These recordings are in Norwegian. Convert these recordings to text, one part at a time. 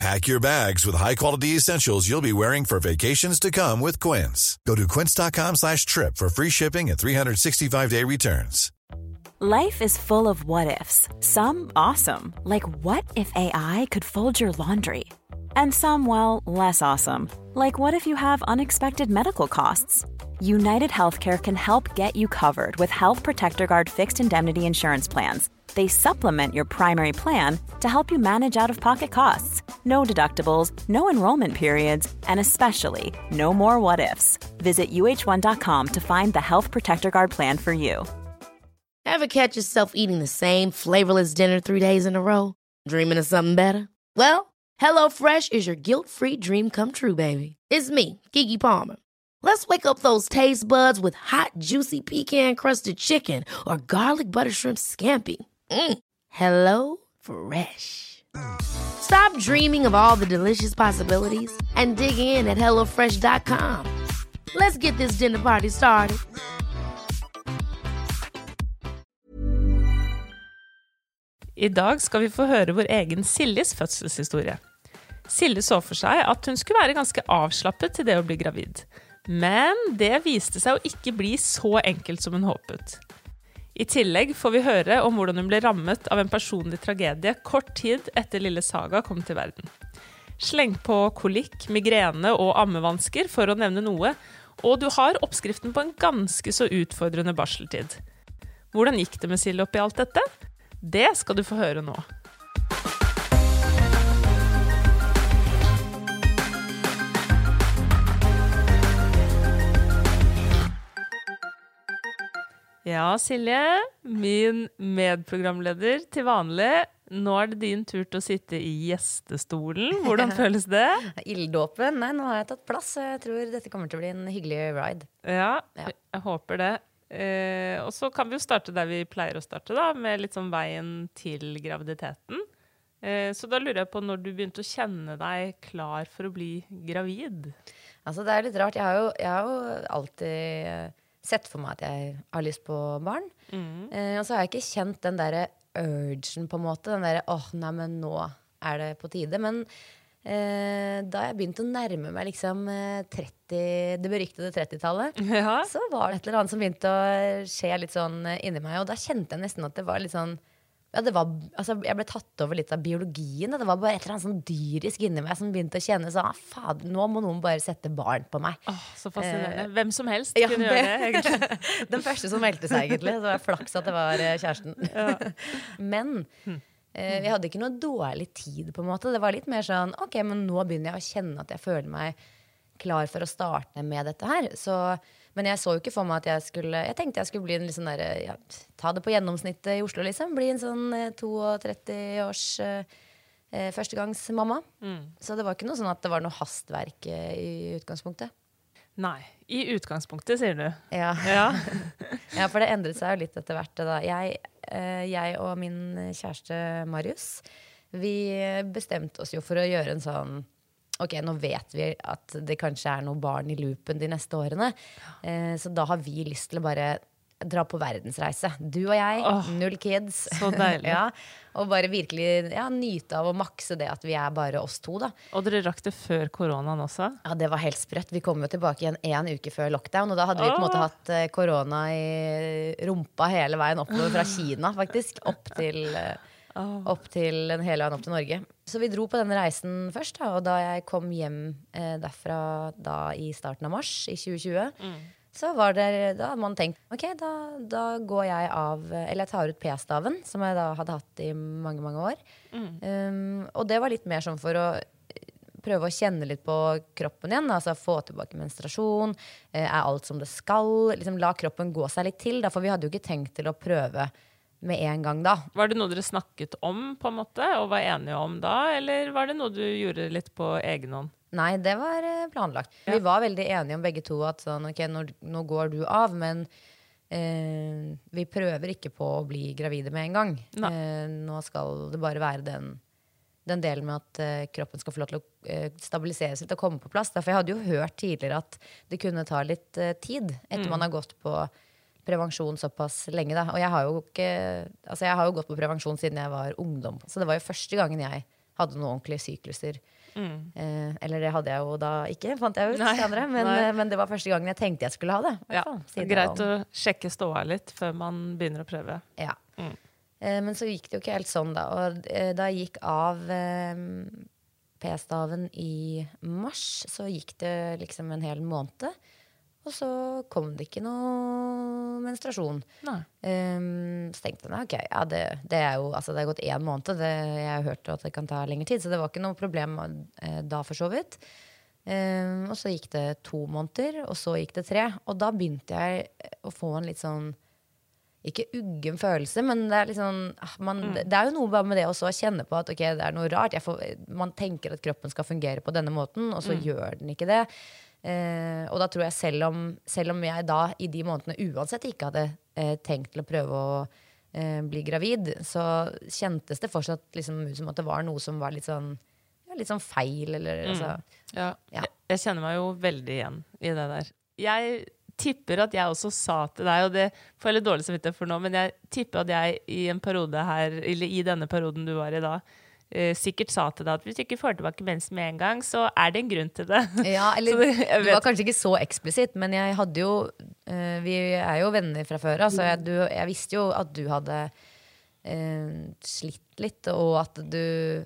Pack your bags with high-quality essentials you'll be wearing for vacations to come with Quince. Go to quince.com slash trip for free shipping and 365-day returns. Life is full of what ifs. Some awesome, like what if AI could fold your laundry? And some, well, less awesome, like what if you have unexpected medical costs? United Healthcare can help get you covered with Health Protector Guard fixed indemnity insurance plans. They supplement your primary plan to help you manage out of pocket costs. No deductibles, no enrollment periods, and especially no more what ifs. Visit uh1.com to find the Health Protector Guard plan for you. Ever catch yourself eating the same flavorless dinner three days in a row? Dreaming of something better? Well, HelloFresh is your guilt free dream come true, baby. It's me, Kiki Palmer. Let's wake up those taste buds with hot, juicy pecan crusted chicken or garlic butter shrimp scampi. Mm. Hello Fresh. Stop dreaming of all the delicious possibilities and dig in at HelloFresh.com. Let's get this dinner party started. I dag skal vi få høre vår egen Siljes fødselshistorie. Silje så for seg at hun skulle være ganske avslappet til det å bli gravid. Men det viste seg å ikke bli så enkelt som hun håpet. I tillegg får vi høre om hvordan hun ble rammet av en personlig tragedie kort tid etter lille Saga kom til verden. Sleng på kolikk, migrene og ammevansker, for å nevne noe, og du har oppskriften på en ganske så utfordrende barseltid. Hvordan gikk det med Silje oppi alt dette? Det skal du få høre nå. Ja, Silje, min medprogramleder til vanlig. Nå er det din tur til å sitte i gjestestolen. Hvordan føles det? Ilddåpen? Nei, nå har jeg tatt plass, jeg tror dette kommer til å bli en hyggelig ride. Ja, Ja. jeg håper det. Eh, og så kan vi jo starte der vi pleier å starte, da, med litt sånn veien til graviditeten. Eh, så da lurer jeg på når du begynte å kjenne deg klar for å bli gravid. Altså, det er litt rart. Jeg har jo, jeg har jo alltid sett for meg at jeg har lyst på barn. Eh, og så har jeg ikke kjent den derre urgen, på en måte. Den derre åh, nei, men nå er det på tide. Men eh, da jeg begynte å nærme meg liksom eh, 30, det beryktede 30-tallet, Ja. så var det et eller annet som begynte å skje litt sånn eh, inni meg. Og da kjente jeg nesten at det var litt sånn ja, det var, altså, Jeg ble tatt over litt av biologien. Det var bare et eller annet sånn dyrisk inni meg som begynte å kjenne sånn faen, nå må noen bare sette barn på meg. Oh, så fascinerende. Hvem som helst ja, kunne gjøre det. Den første som meldte seg, egentlig. Så var det flaks at det var kjæresten. kjæresten. Men eh, vi hadde ikke noe dårlig tid, på en måte. Det var litt mer sånn ok, men nå begynner jeg å kjenne at jeg føler meg klar for å starte med dette her. Så, men jeg så jo ikke for meg at jeg skulle Jeg tenkte jeg skulle bli en litt sånn derre ja, Ta det på gjennomsnittet i Oslo, liksom. Bli en sånn eh, 32-års eh, førstegangsmamma. førstegangsmamma. Så det var ikke noe sånn at det var noe hastverk eh, i utgangspunktet. Nei. I utgangspunktet, sier du. Ja. Ja. Ja, for det endret seg jo litt etter hvert. Da. Jeg, eh, jeg og min kjæreste Marius, vi bestemte oss jo for å gjøre en sånn Ok, nå vet vi at det kanskje er noen barn i loopen de neste årene. Eh, så da har vi lyst til å bare dra på verdensreise. Du og jeg, Åh, null kids. så deilig. ja, og bare virkelig ja, nyte av å makse det at vi er bare oss to, da. Og dere rakk det før koronaen også? Ja, det var helt sprøtt. Vi kom jo tilbake igjen én uke før lockdown. Og da hadde vi på en måte hatt eh, korona i rumpa hele veien oppover fra Kina, faktisk. Opp til, eh, opp til hele veien opp til Norge. Så vi dro på denne reisen først. Da, og da jeg kom hjem eh, derfra da i starten av mars i 2020, så var det, da hadde man tenkt ok, da, da går jeg av eh, Eller jeg tar ut p-staven, som jeg da hadde hatt i mange, mange år. Um, og det var litt mer sånn for å prøve å kjenne litt på kroppen igjen. Altså Få tilbake menstruasjon. eh, Er alt som det skal? Liksom La kroppen gå seg litt til. Da, for vi hadde jo ikke tenkt til å prøve med en gang da. Var det noe dere snakket om på en måte, og var enige om da, eller var det noe du gjorde litt på egen hånd? Nei, det var planlagt. planlagt. Vi var veldig enige om begge to at sånn, ok, nå, nå går du av, men eh, vi prøver ikke på å bli gravide med en gang. Eh, nå skal det bare være den, den delen med at eh, kroppen skal få lov til å eh, stabilisere seg til å komme på plass. For jeg hadde jo hørt tidligere at det kunne ta litt eh, tid etter man har gått på prevensjon såpass lenge. Da. Og jeg har, ikke, altså jeg har jo gått på prevensjon siden jeg var ungdom. Så det var jo første gangen jeg hadde noen ordentlige sykluser. Eh, eller det hadde jeg jo da ikke, fant jeg ut Nei, senere. Men, eh, men det var første gangen jeg tenkte jeg skulle ha det. Ja, er greit å sjekke ståa litt før man begynner å prøve. Ja. Mm. Eh, men så gikk det jo ikke helt sånn, da. Og eh, da jeg gikk av eh, P-staven i mars, så gikk det liksom en hel måned. Og så kom det ikke noe menstruasjon. Um, så tenkte jeg ok, ja, det, det er jo altså det er gått én måned. Det, jeg har hørt at det kan ta lengre tid, så det var ikke noe problem eh, da, for så vidt. Um, og så gikk det to måneder, og så gikk det tre. Og da begynte jeg å få en litt sånn ikke uggen følelse, men det er, ah, man, det, det er jo noe med det å kjenne på at okay, det er noe rart. Får, man tenker at kroppen skal fungere på denne måten, og så gjør den ikke det. Eh, og da tror jeg selv om, selv om jeg da i de månedene uansett ikke hadde eh, tenkt til å prøve å eh, bli gravid, så kjentes det fortsatt liksom ut som at det var noe som var litt sånn, ja, litt sånn feil. Eller, altså, Ja. Ja. Jeg, kjenner meg jo veldig igjen i det der. Jeg tipper at jeg også sa til deg, og det får jeg litt dårlig samvittighet for nå, men jeg tipper at jeg i en periode her, eller i denne perioden du var i da, sikkert sa til deg at hvis du ikke får tilbake mensen med en gang, så er det en grunn til det. Ja, eller det- det var kanskje ikke så eksplisitt, men jeg hadde jo uh, Vi er jo venner fra før så jeg, du, jeg visste jo at du hadde uh, slitt litt, og at du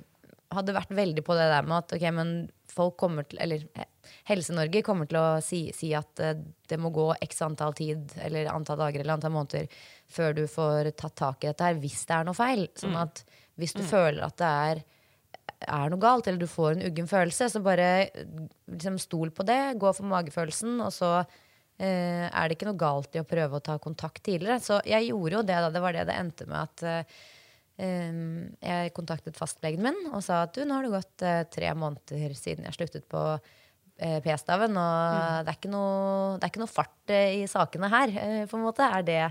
hadde vært veldig på det der med at ok, men folk kommer til Eller eh, Helse-Norge kommer til å si, si at eh, det må gå x antall tid, eller antall dager eller antall måneder, før du får tatt tak i dette her, hvis det er noe feil. Sånn at hvis du føler at det er er noe galt, eller du får en uggen følelse, så bare liksom, stol på det. Gå for magefølelsen, og så eh, er det ikke noe galt i å prøve å ta kontakt tidligere. Så jeg gjorde jo det, da. Det var det det endte med at eh, jeg kontaktet fastlegen min og sa at du, nå har det gått eh, tre måneder siden jeg sluttet på eh, P-staven, og det, er ikke noe, det er ikke noe fart eh, i sakene her, eh, på en måte. Er det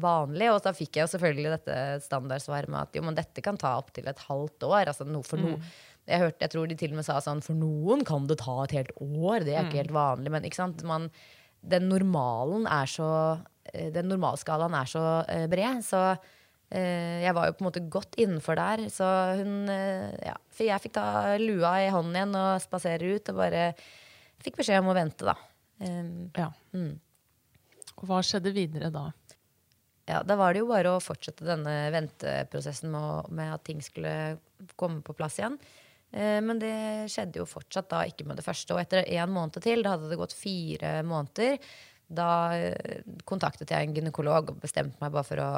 vanlig? Og da fikk jeg jo selvfølgelig dette standardsvaret med at jo, men dette kan ta opptil et halvt år. Altså noe for noe. Jeg, hørte, jeg tror de til og med sa sånn for noen kan det ta et helt år. Det er ikke helt vanlig. Men ikke sant? Man, den normalen er så eh, Den normalskalaen er så uh, bred. Så uh, jeg var jo på en måte godt innenfor der. Så hun uh, Ja. For jeg fikk ta lua i hånden igjen og spasere ut, og bare fikk beskjed om å vente, da. Um, Ja. Og hva skjedde videre da? Ja, da var det jo bare å fortsette denne venteprosessen med, med at ting skulle komme på plass igjen. Eh, men det skjedde jo fortsatt da ikke med det første. Og etter en måned til, da hadde det gått fire måneder, da eh, kontaktet jeg en gynekolog og bestemte meg bare for å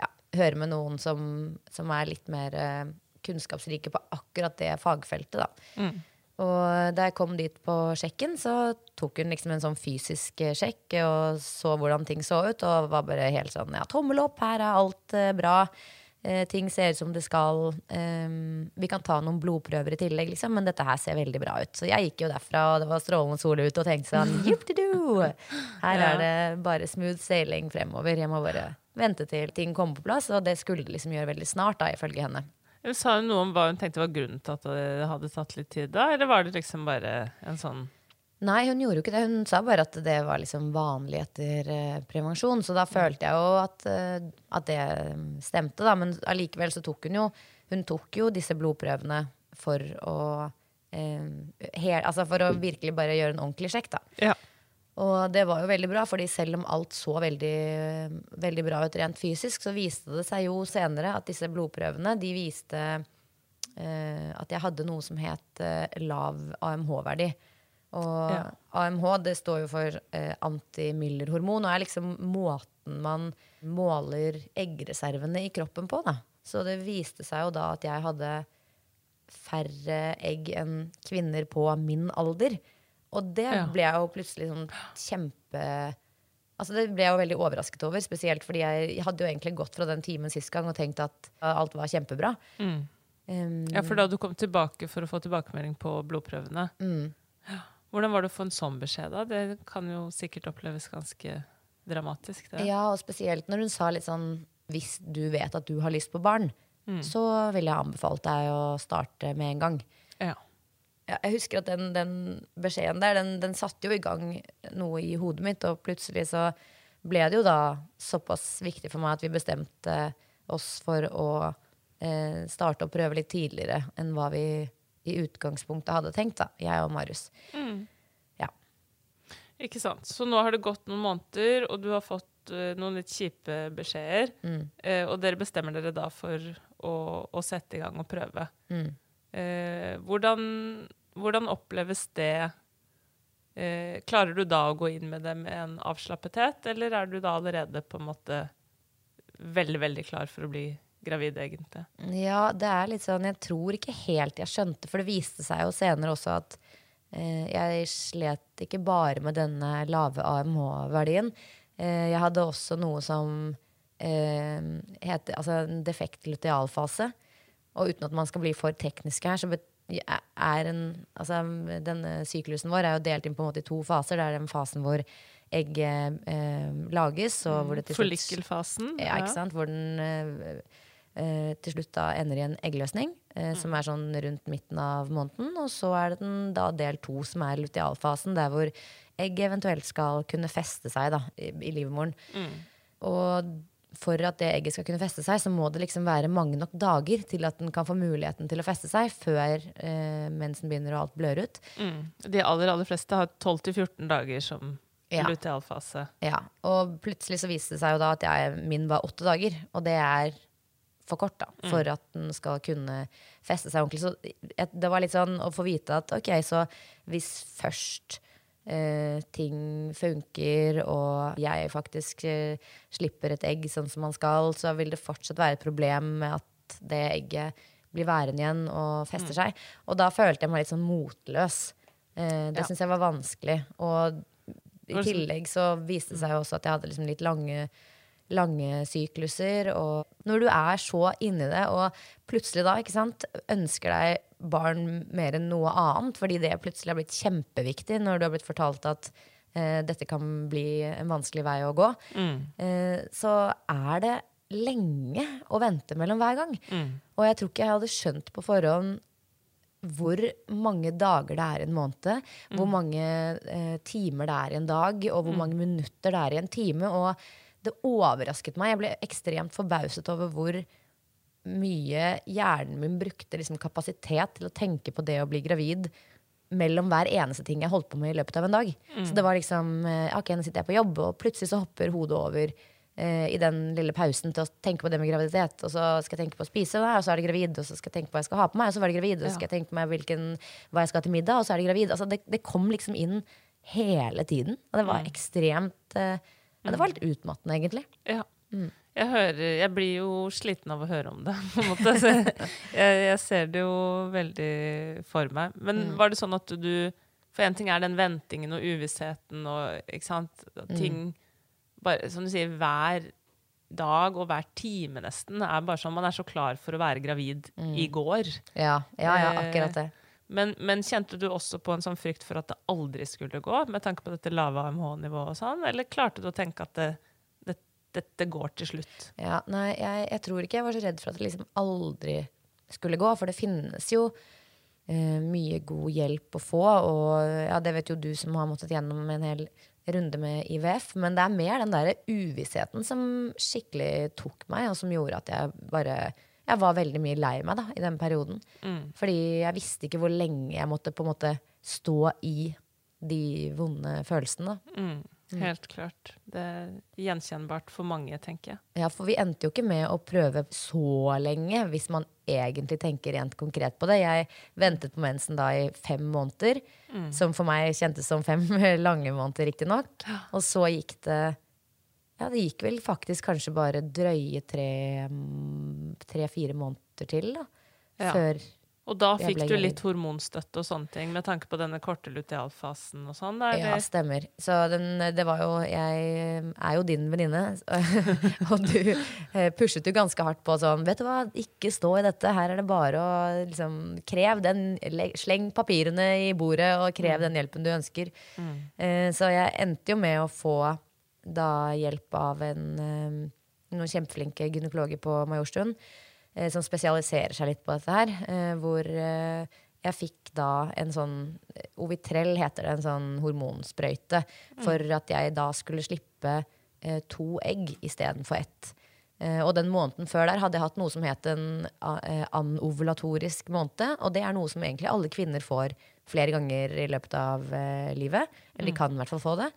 ja, høre med noen som, som er litt mer eh, kunnskapsrike på akkurat det fagfeltet. da. Og da jeg kom dit på sjekken, så tok hun liksom en sånn fysisk eh, sjekk og så hvordan ting så ut, og var bare helt sånn ja, tommel opp, her er alt eh, bra. Eh, ting ser ut som det skal. Eh, vi kan ta noen blodprøver i tillegg, liksom, men dette her ser veldig bra ut. Så jeg gikk jo derfra, og det var strålende sol ute, og tenkte sånn juppdidu! Her er det bare smooth sailing fremover. Jeg må bare vente til ting kommer på plass, og det skulle liksom gjøre veldig snart, da, ifølge henne. Sa hun noe om hva hun tenkte var grunnen til at det hadde tatt litt tid da, eller var det liksom bare en sånn Nei, hun gjorde jo ikke det. Hun sa bare at det var liksom vanlig etter uh, prevensjon. Så da følte jeg jo at, uh, at det stemte, da. Men allikevel så tok hun jo Hun tok jo disse blodprøvene for å uh, her, Altså for å virkelig bare gjøre en ordentlig sjekk, da. Ja. Og det var jo veldig bra, fordi selv om alt så veldig, veldig bra ut rent fysisk, så viste det seg jo senere at disse blodprøvene de viste eh, at jeg hadde noe som het eh, lav AMH-verdi. Og Ja. AMH det står jo for eh, antimyllerhormon, og er liksom måten man måler eggreservene i kroppen på. Da. Så det viste seg jo da at jeg hadde færre egg enn kvinner på min alder. Og det ble jeg jo plutselig sånn kjempe Altså Det ble jeg jo veldig overrasket over, spesielt fordi jeg hadde jo egentlig gått fra den timen sist gang og tenkt at alt var kjempebra. Um, Ja, for da du kom tilbake for å få tilbakemelding på blodprøvene. Mm. Hvordan var det å få en sånn beskjed, da? Det kan jo sikkert oppleves ganske dramatisk, det. Ja, og spesielt når hun sa litt sånn Hvis du vet at du har lyst på barn, så ville jeg anbefalt deg å starte med en gang. Ja. Ja, jeg husker at den, den beskjeden der, den, den satte jo i gang noe i hodet mitt, og plutselig så ble det jo da såpass viktig for meg at vi bestemte oss for å eh, starte å prøve litt tidligere enn hva vi i utgangspunktet hadde tenkt, da, jeg og Marius. Ja. Ikke sant. Så nå har det gått noen måneder, og du har fått uh, noen litt kjipe beskjeder. Eh, og dere bestemmer dere da for å, å sette i gang og prøve. Eh, hvordan, hvordan oppleves det? Eh, klarer du da å gå inn med det med en avslappethet, eller er du da allerede på en måte veldig, veldig klar for å bli gravid, egentlig? Ja, det er litt sånn Jeg tror ikke helt jeg skjønte, for det viste seg jo senere også at eh, jeg slet ikke bare med denne lave AMH-verdien. Eh, jeg hadde også noe som eh, heter altså en defekt lutealfase. Og uten at man skal bli for teknisk her, så bet- er en, altså, denne syklusen vår er jo delt inn på en måte i to faser. Det er den fasen hvor egget eh, lages, og hvor det til slutt Follikelfasen? ja, ikke sant? Hvor den eh, eh, til slutt da ender i en eggløsning, eh, som er sånn rundt midten av måneden. Og så er det den da del to, som er lutealfasen, der hvor egg eventuelt skal kunne feste seg da, i, i livmoren. Og for at det egget skal kunne feste seg, så må det liksom være mange nok dager til at den kan få muligheten til å feste seg før eh, mensen begynner og alt blør ut. Mm. De aller, aller fleste har 12-14 dager som Ja. lutealfase. Ja, og plutselig så viste det seg jo da at jeg, min var åtte dager, og det er for kort da, for at den skal kunne feste seg ordentlig. Så det var litt sånn å få vite at ok, så hvis først eh, ting funker, og jeg faktisk eh, slipper et egg sånn som man skal, så vil det fortsatt være et problem med at det egget blir værende igjen og fester seg. Og da følte jeg meg litt sånn motløs. Eh, det Ja. synes jeg var vanskelig. Og i sånn- tillegg så viste det seg jo også at jeg hadde liksom litt lange, lange sykluser. Og når du er så inni det, og plutselig da ikke sant, ønsker deg barn mer enn noe annet, fordi det plutselig har blitt kjempeviktig når du har blitt fortalt at eh, dette kan bli en vanskelig vei å gå, eh, så er det lenge å vente mellom hver gang. Og jeg tror ikke jeg hadde skjønt på forhånd hvor mange dager det er i en måned, hvor mange eh, timer det er i en dag, og hvor mange minutter det er i en time. Og det overrasket meg. Jeg ble ekstremt forbauset over hvor mye hjernen min brukte liksom, kapasitet til å tenke på det å bli gravid mellom hver eneste ting jeg holdt på med i løpet av en dag. Så det var liksom eh, Ok, nå sitter jeg på jobb, og plutselig så hopper hodet over eh, i den lille pausen til å tenke på det med graviditet. Og så skal jeg tenke på å spise, og så er det gravid. Og så skal jeg tenke på hva jeg skal ha på meg, og så var det gravid. Og så skal jeg tenke på meg hvilken, hva jeg skal ha til middag, og så er det gravid. Altså, det, det kom liksom inn hele tiden. Og det var ekstremt eh, ja, Det var litt utmattende, egentlig. Ja. Jeg, hører, jeg blir jo sliten av å høre om det, på en måte. Jeg, jeg ser det jo veldig for meg. Men var det sånn at du For en ting er den ventingen og uvissheten og ikke sant? ting ting bare, Som du sier, hver dag og hver time nesten er bare sånn Man er så klar for å være gravid i går. Ja, ja, ja akkurat det. Men, men kjente du også på en sånn frykt for at det aldri skulle gå, med tanke på dette lave AMH-nivået og sånn, eller klarte du å tenke at det, dette går til slutt? Ja, nei, jeg, jeg tror ikke jeg var så redd for at det liksom aldri skulle gå, for det finnes jo eh, mye god hjelp å få, og ja, det vet jo du som har måttet gjennom en hel runde med IVF, men det er mer den der uvissheten som skikkelig tok meg, og som gjorde at jeg bare jeg var veldig mye lei meg da, i den perioden. Fordi jeg visste ikke hvor lenge jeg måtte på en måte stå i de vonde følelsene. da. Helt klart. Det er gjenkjennbart for mange, tenker jeg. Ja, for vi endte jo ikke med å prøve så lenge, hvis man egentlig tenker rent konkret på det. Jeg ventet på mensen da i fem måneder, som for meg kjentes som fem lange måneder, riktignok. Og så gikk det Ja, det gikk vel faktisk kanskje bare drøye tre-fire måneder til, da. Ja. Før Og da fikk du litt hormonstøtte og sånne ting, med tanke på denne korte lutealfasen og sånn? Ja, stemmer. Så den, det var jo Jeg er jo din venninne, og du eh, pushet jo ganske hardt på sånn Vet du hva, ikke stå i dette. Her er det bare å liksom Krev den Sleng papirene i bordet, og krev den hjelpen du ønsker. Mm. Så jeg endte jo med å få da hjelp av en, eh, noen kjempeflinke gynekologer på Majorstuen eh, som spesialiserer seg litt på dette her. eh, Hvor eh, jeg fikk da en sånn Ovitrell heter det, en sånn hormonsprøyte. For at jeg da skulle slippe eh, to egg istedenfor ett. Eh, og den måneden før der hadde jeg hatt noe som het en eh, anovulatorisk måned. Og det er noe som egentlig alle kvinner får flere ganger i løpet av eh, livet. Eller de kan i hvert fall få det.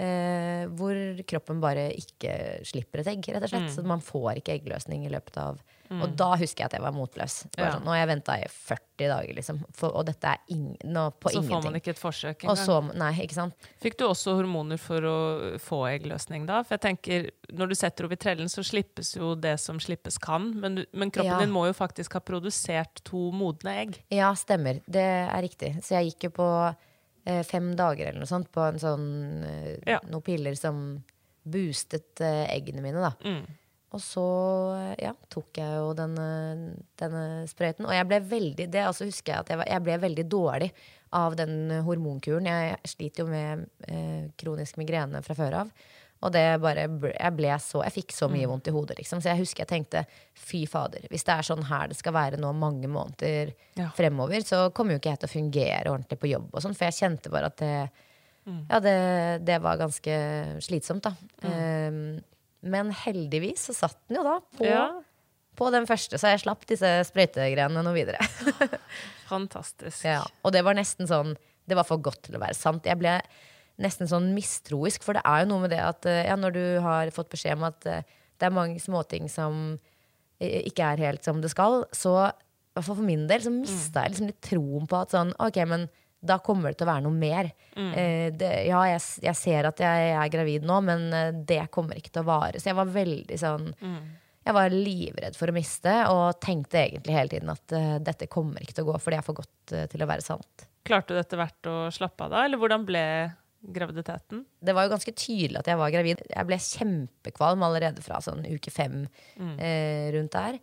Eh, hvor kroppen bare ikke slipper et egg, rett og slett. Så man får ikke eggløsning i løpet av Og da husker jeg at jeg var motløs. Ja. sånn, nå har jeg venta i 40 dager, liksom. For, og dette er ing, nå, på Så får man ikke et forsøk og engang. så, nei, ikke sant? Fikk du også hormoner for å få eggløsning da? For jeg tenker, Når du setter ovitrellen, så slippes jo det som slippes kan. Men, men kroppen Ja. din må jo faktisk ha produsert to modne egg. Ja, stemmer. Det er riktig. Så jeg gikk jo på fem dager eller noe sånt på en sånn eh, Ja. noen piller som boostet eh, eggene mine, da. Mm. Og så eh, ja, tok jeg jo denne, denne sprøyten. Og jeg ble veldig Det altså husker jeg at jeg, var, jeg ble veldig dårlig av den hormonkuren. Jeg sliter jo med eh, kronisk migrene fra før av. Og det bare jeg ble så Jeg fikk så mye vondt i hodet, liksom. Så jeg husker jeg tenkte fy fader, hvis det er sånn her det skal være nå mange måneder Ja. fremover, så kommer jo ikke jeg til å fungere ordentlig på jobb og sånn. For jeg kjente bare at det Ja, det, det var ganske slitsomt, da. Um, men heldigvis så satt den jo da på, Ja, på den første, så jeg slapp disse sprøytegreiene noe videre. fantastisk. ja, og det var nesten sånn Det var for godt til å være sant. Jeg ble nesten sånn mistroisk, for det er jo noe med det at eh, ja, når du har fått beskjed om at eh, det er mange småting som ikke er helt som det skal, så i hvert fall for min del så mista jeg liksom litt troen på at sånn OK, men da kommer det til å være noe mer. Eh, det, ja, jeg, jeg ser at jeg er gravid nå, men eh, det kommer ikke til å vare. Så jeg var veldig sånn Jeg var livredd for å miste, og tenkte egentlig hele tiden at uh, dette kommer ikke til å gå, for det er for godt uh, til å være sant. Klarte du etter hvert å slappe av da, eller hvordan ble graviditeten? Det var jo ganske tydelig at jeg var gravid. Jeg ble kjempekvalm allerede fra sånn uke fem eh, rundt der.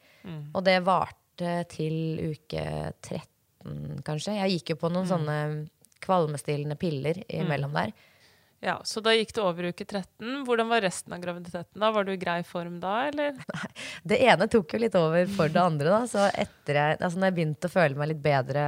Og det varte til uke 13, kanskje. Jeg gikk jo på noen sånne kvalmestillende piller imellom der. Ja, Så da gikk det over uke 13. Hvordan var resten av graviditeten? da? Var du i grei form da, eller? Det ene tok jo litt over for det andre, da. Så etter jeg, altså når jeg begynte å føle meg litt bedre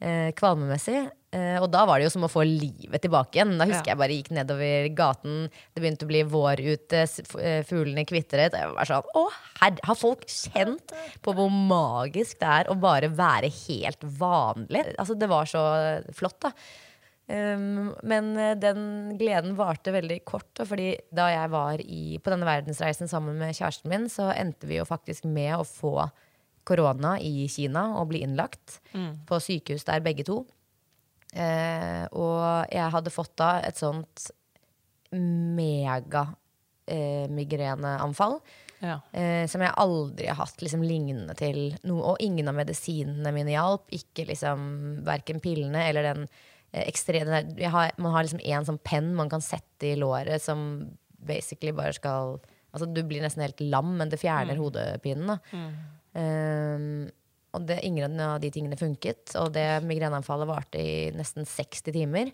eh, kvalmemessig, eh, og da var det jo som å få livet tilbake igjen. Da husker Ja. jeg bare gikk nedover gaten, det begynte å bli vår ute, eh, fuglene kvitret. og Jeg var sånn Å, herre, har folk kjent på hvor magisk det er å bare være helt vanlig? Altså, det var så flott, da. Um, men eh, den gleden varte veldig kort. Fordi da jeg var i, på denne verdensreisen sammen med kjæresten min, så endte vi jo faktisk med å få korona i Kina og bli innlagt på sykehus der begge to. Eh, og jeg hadde fått da et sånt megamigreneanfall. Ja. Eh, som jeg aldri har hatt liksom, lignende til noe. Og ingen av medisinene mine hjalp. Ikke liksom verken pillene eller den eh, ekstre den der, jeg har, Man har liksom en sånn penn man kan sette i låret som basically bare skal Altså du blir nesten helt lam, men det fjerner hodepinen. da. Um, og det, ingen av de tingene funket. Og det migreneanfallet varte i nesten 60 timer.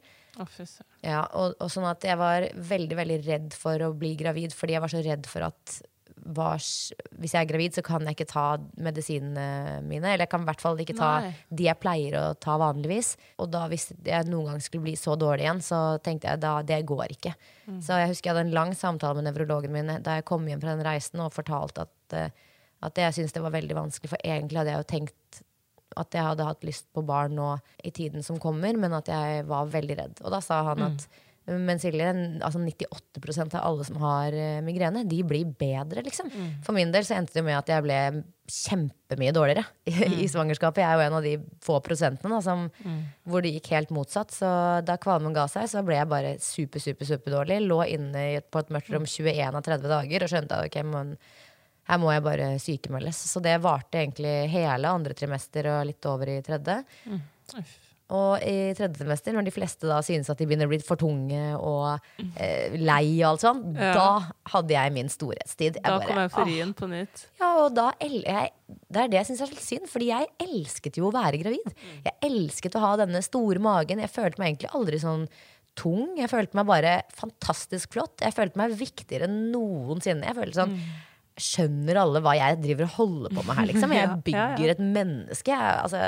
Ja, og, og sånn at jeg var veldig veldig redd for å bli gravid, fordi jeg var så redd for at hva hvis jeg er gravid, så kan jeg ikke ta medisinene mine. Eller jeg kan i hvert fall ikke ta Nei. de jeg pleier å ta vanligvis. Og da hvis jeg noen gang skulle bli så dårlig igjen, så tenkte jeg da det går ikke. Så jeg husker jeg hadde en lang samtale med nevrologen min da jeg kom hjem fra den reisen og fortalte at, eh, at jeg syntes det var veldig vanskelig, for egentlig hadde jeg jo tenkt at jeg hadde hatt lyst på barn nå i tiden som kommer, men at jeg var veldig redd. Og da sa han at men Silje, altså 98% av alle som har eh, migrene, de blir bedre, liksom. For min del så endte det med at jeg ble kjempemye dårligere i, i svangerskapet. Jeg er jo en av de få prosentene da, som, hvor det gikk helt motsatt. Så da kvalmen ga seg, så ble jeg bare super, super, superdårlig. Lå inne på et mørkt rom 21 av 30 dager og skjønte at ok, men her må jeg bare sykemeldes. Så det varte egentlig hele andre trimester og litt over i tredje. Mm. Og i tredje trimester, når de fleste da synes at de begynner å bli for tunge og eh, lei og alt sånt, Ja. da hadde jeg min storhetstid. Jeg Da bare, kom «Åh, euforien på nytt. ja, og da jeg, Det er det jeg syns er litt synd, fordi jeg elsket jo å være gravid. Jeg elsket å ha denne store magen. Jeg følte meg egentlig aldri sånn tung. Jeg følte meg bare fantastisk flott. Jeg følte meg viktigere enn noensinne. Jeg følte sånn Skjønner alle hva jeg driver og holder på med her, liksom? Jeg bygger et menneske. Jeg, altså,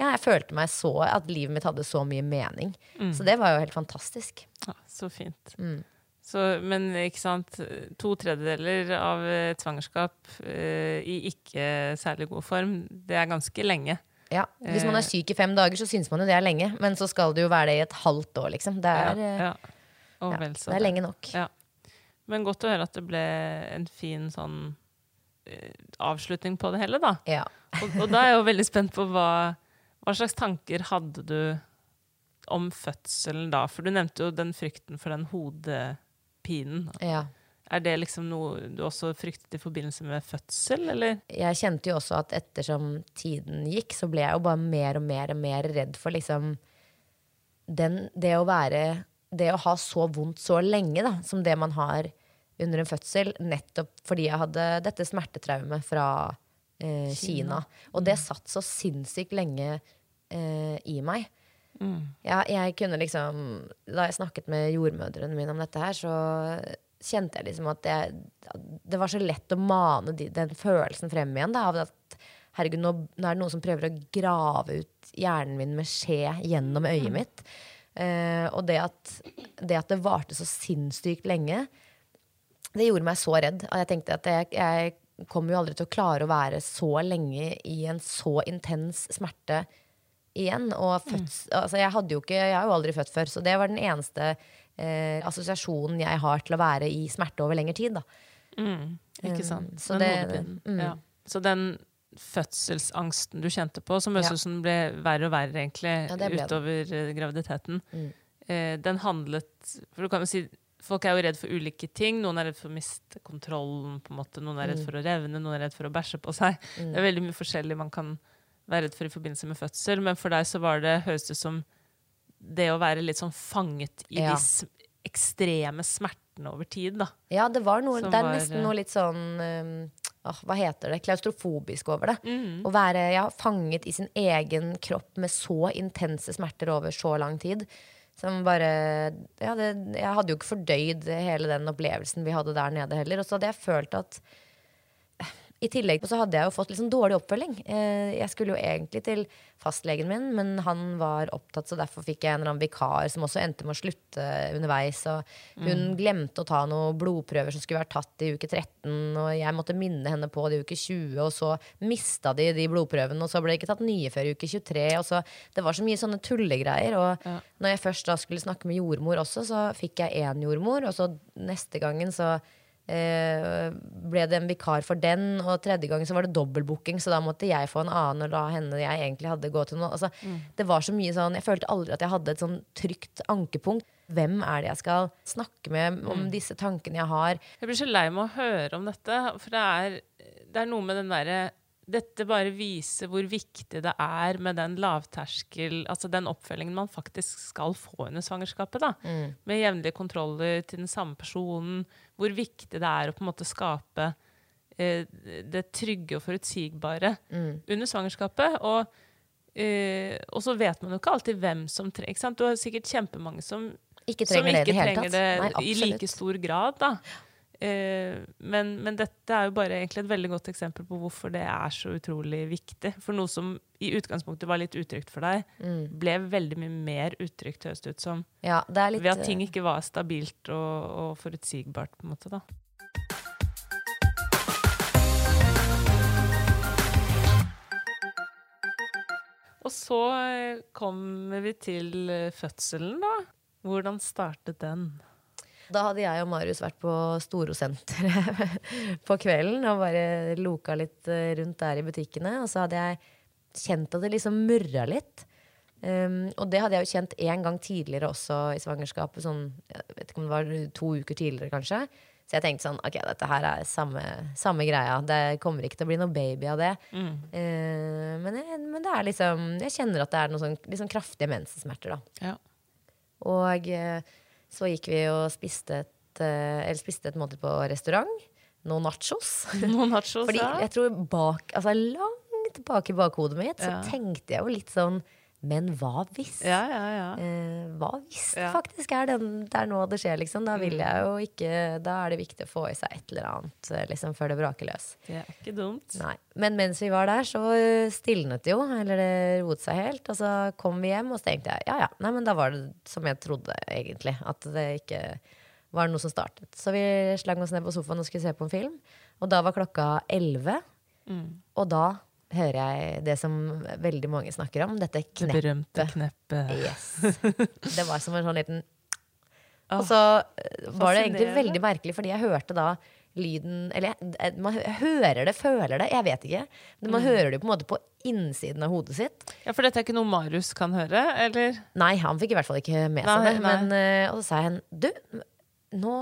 ja, jeg følte meg så At livet mitt hadde så mye mening. Så det var jo helt fantastisk. Ja, så fint. Mm. Så, men ikke sant, to tredjedeler av et svangerskap uh, i ikke særlig god form, det er ganske lenge. Ja, Hvis man er Eh. syk i fem dager, så syns man jo det er lenge. Men så skal det jo være det i et halvt år, liksom. Det er, ja, eh, ja. Ja, vel det er lenge nok. Ja. Men godt å høre at det ble en fin sånn eh, avslutning på det hele, da. Ja. Og, og da er jeg jo veldig spent på hva, hva slags tanker hadde du om fødselen da? For du nevnte jo den frykten for den hodepinen. ja. Er det liksom noe du også fryktet i forbindelse med fødsel, eller? Jeg kjente jo også at ettersom tiden gikk, så ble jeg jo bare mer og mer og mer redd for liksom den, det å være Det å ha så vondt så lenge, da, som det man har under en fødsel, nettopp fordi jeg hadde dette smertetraumet fra eh, Kina. Og det satt så sinnssykt lenge eh, i meg. Jeg, jeg kunne liksom Da jeg snakket med jordmødrene mine om dette her, så kjente jeg liksom at jeg, det var så lett å mane de, den følelsen frem igjen. Da, av at herregud, nå, nå er det noen som prøver å grave ut hjernen min med skje gjennom øyet mitt. Eh, og det at, det at det varte så sinnssykt lenge, det gjorde meg så redd. At jeg tenkte at jeg, jeg kommer jo aldri til å klare å være så lenge i en så intens smerte igjen. Og føds, altså jeg, hadde jo ikke, jeg har jo aldri født før, så det var den eneste eh, assosiasjonen jeg har til å være i smerte over lengre tid. Da. Ikke Um, sant? så den det- mm. Ja. Så den fødselsangsten du kjente på, som høres ut som ble verre og verre egentlig Ja, ble den. utover eh, graviditeten, Mm. eh, den handlet For du kan jo si Folk er jo redd for ulike ting. Noen er redd for å miste kontrollen. på en måte. Noen er redd Mm. for å revne, noen er redd for å bæsje på seg. Det er veldig mye forskjellig man kan være redd for i forbindelse med fødsel. Men for deg så var det, høres det ut som det å være litt sånn fanget i Ja. de ekstreme smertene over tid. da. Ja, det var noe Det er nesten eh, noe litt sånn um, åh, Hva heter det? Klaustrofobisk over det. Mm. Å være ja, fanget i sin egen kropp med så intense smerter over så lang tid. Som bare ja, det, Jeg hadde jo ikke fordøyd hele den opplevelsen vi hadde der nede heller. Og så hadde jeg følt at i tillegg så hadde jeg jo fått sånn dårlig oppfølging. Eh, Jeg skulle jo egentlig til fastlegen min, men han var opptatt, så derfor fikk jeg en eller annen vikar som også endte med å slutte underveis. Og hun glemte å ta noen blodprøver som skulle vært tatt i uke 13, og jeg måtte minne henne på det i uke 20, og så mista de de blodprøvene, og så ble det ikke tatt nye før i uke 23. Og så, det var så mye sånne tullegreier. Og når jeg først da skulle snakke med jordmor også, så fikk jeg én jordmor, og så neste gangen så ble det en vikar for den, og tredje gangen så var det dobbeltbooking, så da måtte jeg få en annen, og la henne jeg egentlig hadde gå til noen. Altså, Det var så mye sånn Jeg følte aldri at jeg hadde et sånn trygt ankepunkt. Hvem er det jeg skal snakke med om disse tankene jeg har? Jeg blir så lei med å høre om dette, for det er, det er noe med den derre dette bare viser hvor viktig det er med den lavterskel, altså den oppfølgingen man faktisk skal få under svangerskapet. da, Med jevnlige kontroller til den samme personen. Hvor viktig det er å på en måte skape eh, det trygge og forutsigbare under svangerskapet. Og, eh, og så vet man jo ikke alltid hvem som trenger? Du har sikkert kjempemange som Ikke trenger som ikke det trenger det, det Nei, i like stor grad. Da. Eh, men, men dette er jo bare egentlig et veldig godt eksempel på hvorfor det er så utrolig viktig. For noe som i utgangspunktet var litt utrygt for deg, Mm. ble veldig mye mer utrygt, høres det ut som. Ja, det er litt Ved at eh, ting ikke var stabilt og, og forutsigbart, på en måte. da. Og så eh, kommer vi til eh, fødselen, da. Hvordan startet den? Da hadde jeg og Marius vært på Storosenteret på kvelden og bare loka litt eh, rundt der i butikkene. Og så hadde jeg kjent at det liksom murra litt. Um, og det hadde jeg jo kjent en gang tidligere også i svangerskapet. Sånn, jeg vet ikke om det var to uker tidligere, kanskje. Så jeg tenkte sånn, ok, dette her er samme, samme greia. Det kommer ikke til å bli noe baby av det. Eh, men, jeg, men det er liksom Jeg kjenner at det er noen sånn, sånn kraftige mensensmerter, da. Ja. Og eh, så gikk vi og spiste et, eh, eller spiste et måltid på restaurant. Noen nachos. Noen nachos, Fordi ja. jeg tror bak, altså langt bak i bakhodet mitt så Ja. tenkte jeg jo litt sånn Men hva hvis? Ja, ja, ja. Eh, hva hvis det faktisk er den, det er nå det skjer, liksom? Da vil Mm. jeg jo ikke Da er det viktig å få i seg et eller annet eh, liksom, før det braker løs. Det er ikke dumt. Nei. Men mens vi var der, så eh, stilnet det jo, eller det roet seg helt. Og så kom vi hjem, og så tenkte jeg ja ja, nei, men da var det som jeg trodde, egentlig. At det ikke var noe som startet. Så vi slang oss ned på sofaen og skulle se på en film. Og da var klokka elleve. Mm. Og da hører jeg det som veldig mange snakker om, dette kneppet. Det berømte kneppet. Yes. Det var som en sånn liten Og så eh, var det egentlig veldig merkelig, fordi jeg hørte da lyden Eller eh, man hører det, føler det, jeg vet ikke. Men Mm. man hører det på en måte på innsiden av hodet sitt. Ja, For dette er ikke noe Marius kan høre, eller? Nei, han fikk i hvert fall ikke med seg det. Men, eh, og så sa jeg du, nå,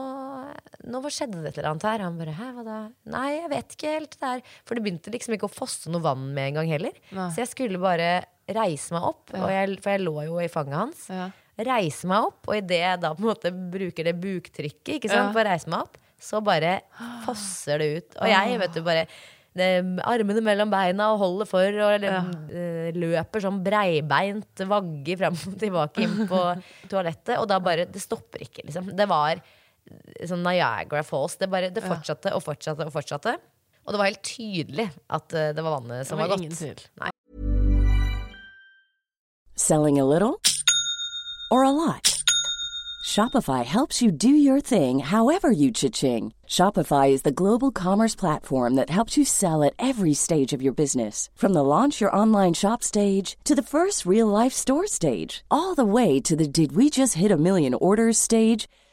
nå skjedde det et eller annet her? Han bare hæ, hva da? Nei, jeg vet ikke helt. Det. For det begynte liksom ikke å fosse noe vann med en gang heller. Nei. Så jeg skulle bare reise meg opp, og jeg, for jeg lå jo i fanget hans. Ja. Reise meg opp, og idet jeg da på en måte bruker det buktrykket ikke sant, Ja. for å reise meg opp, så bare fosser det ut. Og jeg vet du bare det, armene mellom beina og holder for og eller, ja. løper sånn breibeint, vagger fram og tilbake inn på toalettet. Og da bare Det stopper ikke, liksom. Det var sånn Niagara Falls. Det, bare, det fortsatte og fortsatte og fortsatte. Og det var helt tydelig at eh, det var vannet som Det var, var ingen gått. tvil. Selling a little or a lot? Shopify helps you do your thing however you cha-ching. Shopify is the global commerce platform that helps you sell at every stage of your business. From the launch your online shop stage to the first real life store stage, all the way to the did we just hit a million orders stage.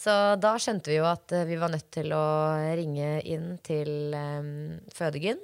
Så da skjønte vi jo at eh, vi var nødt til å ringe inn til um, fødegyn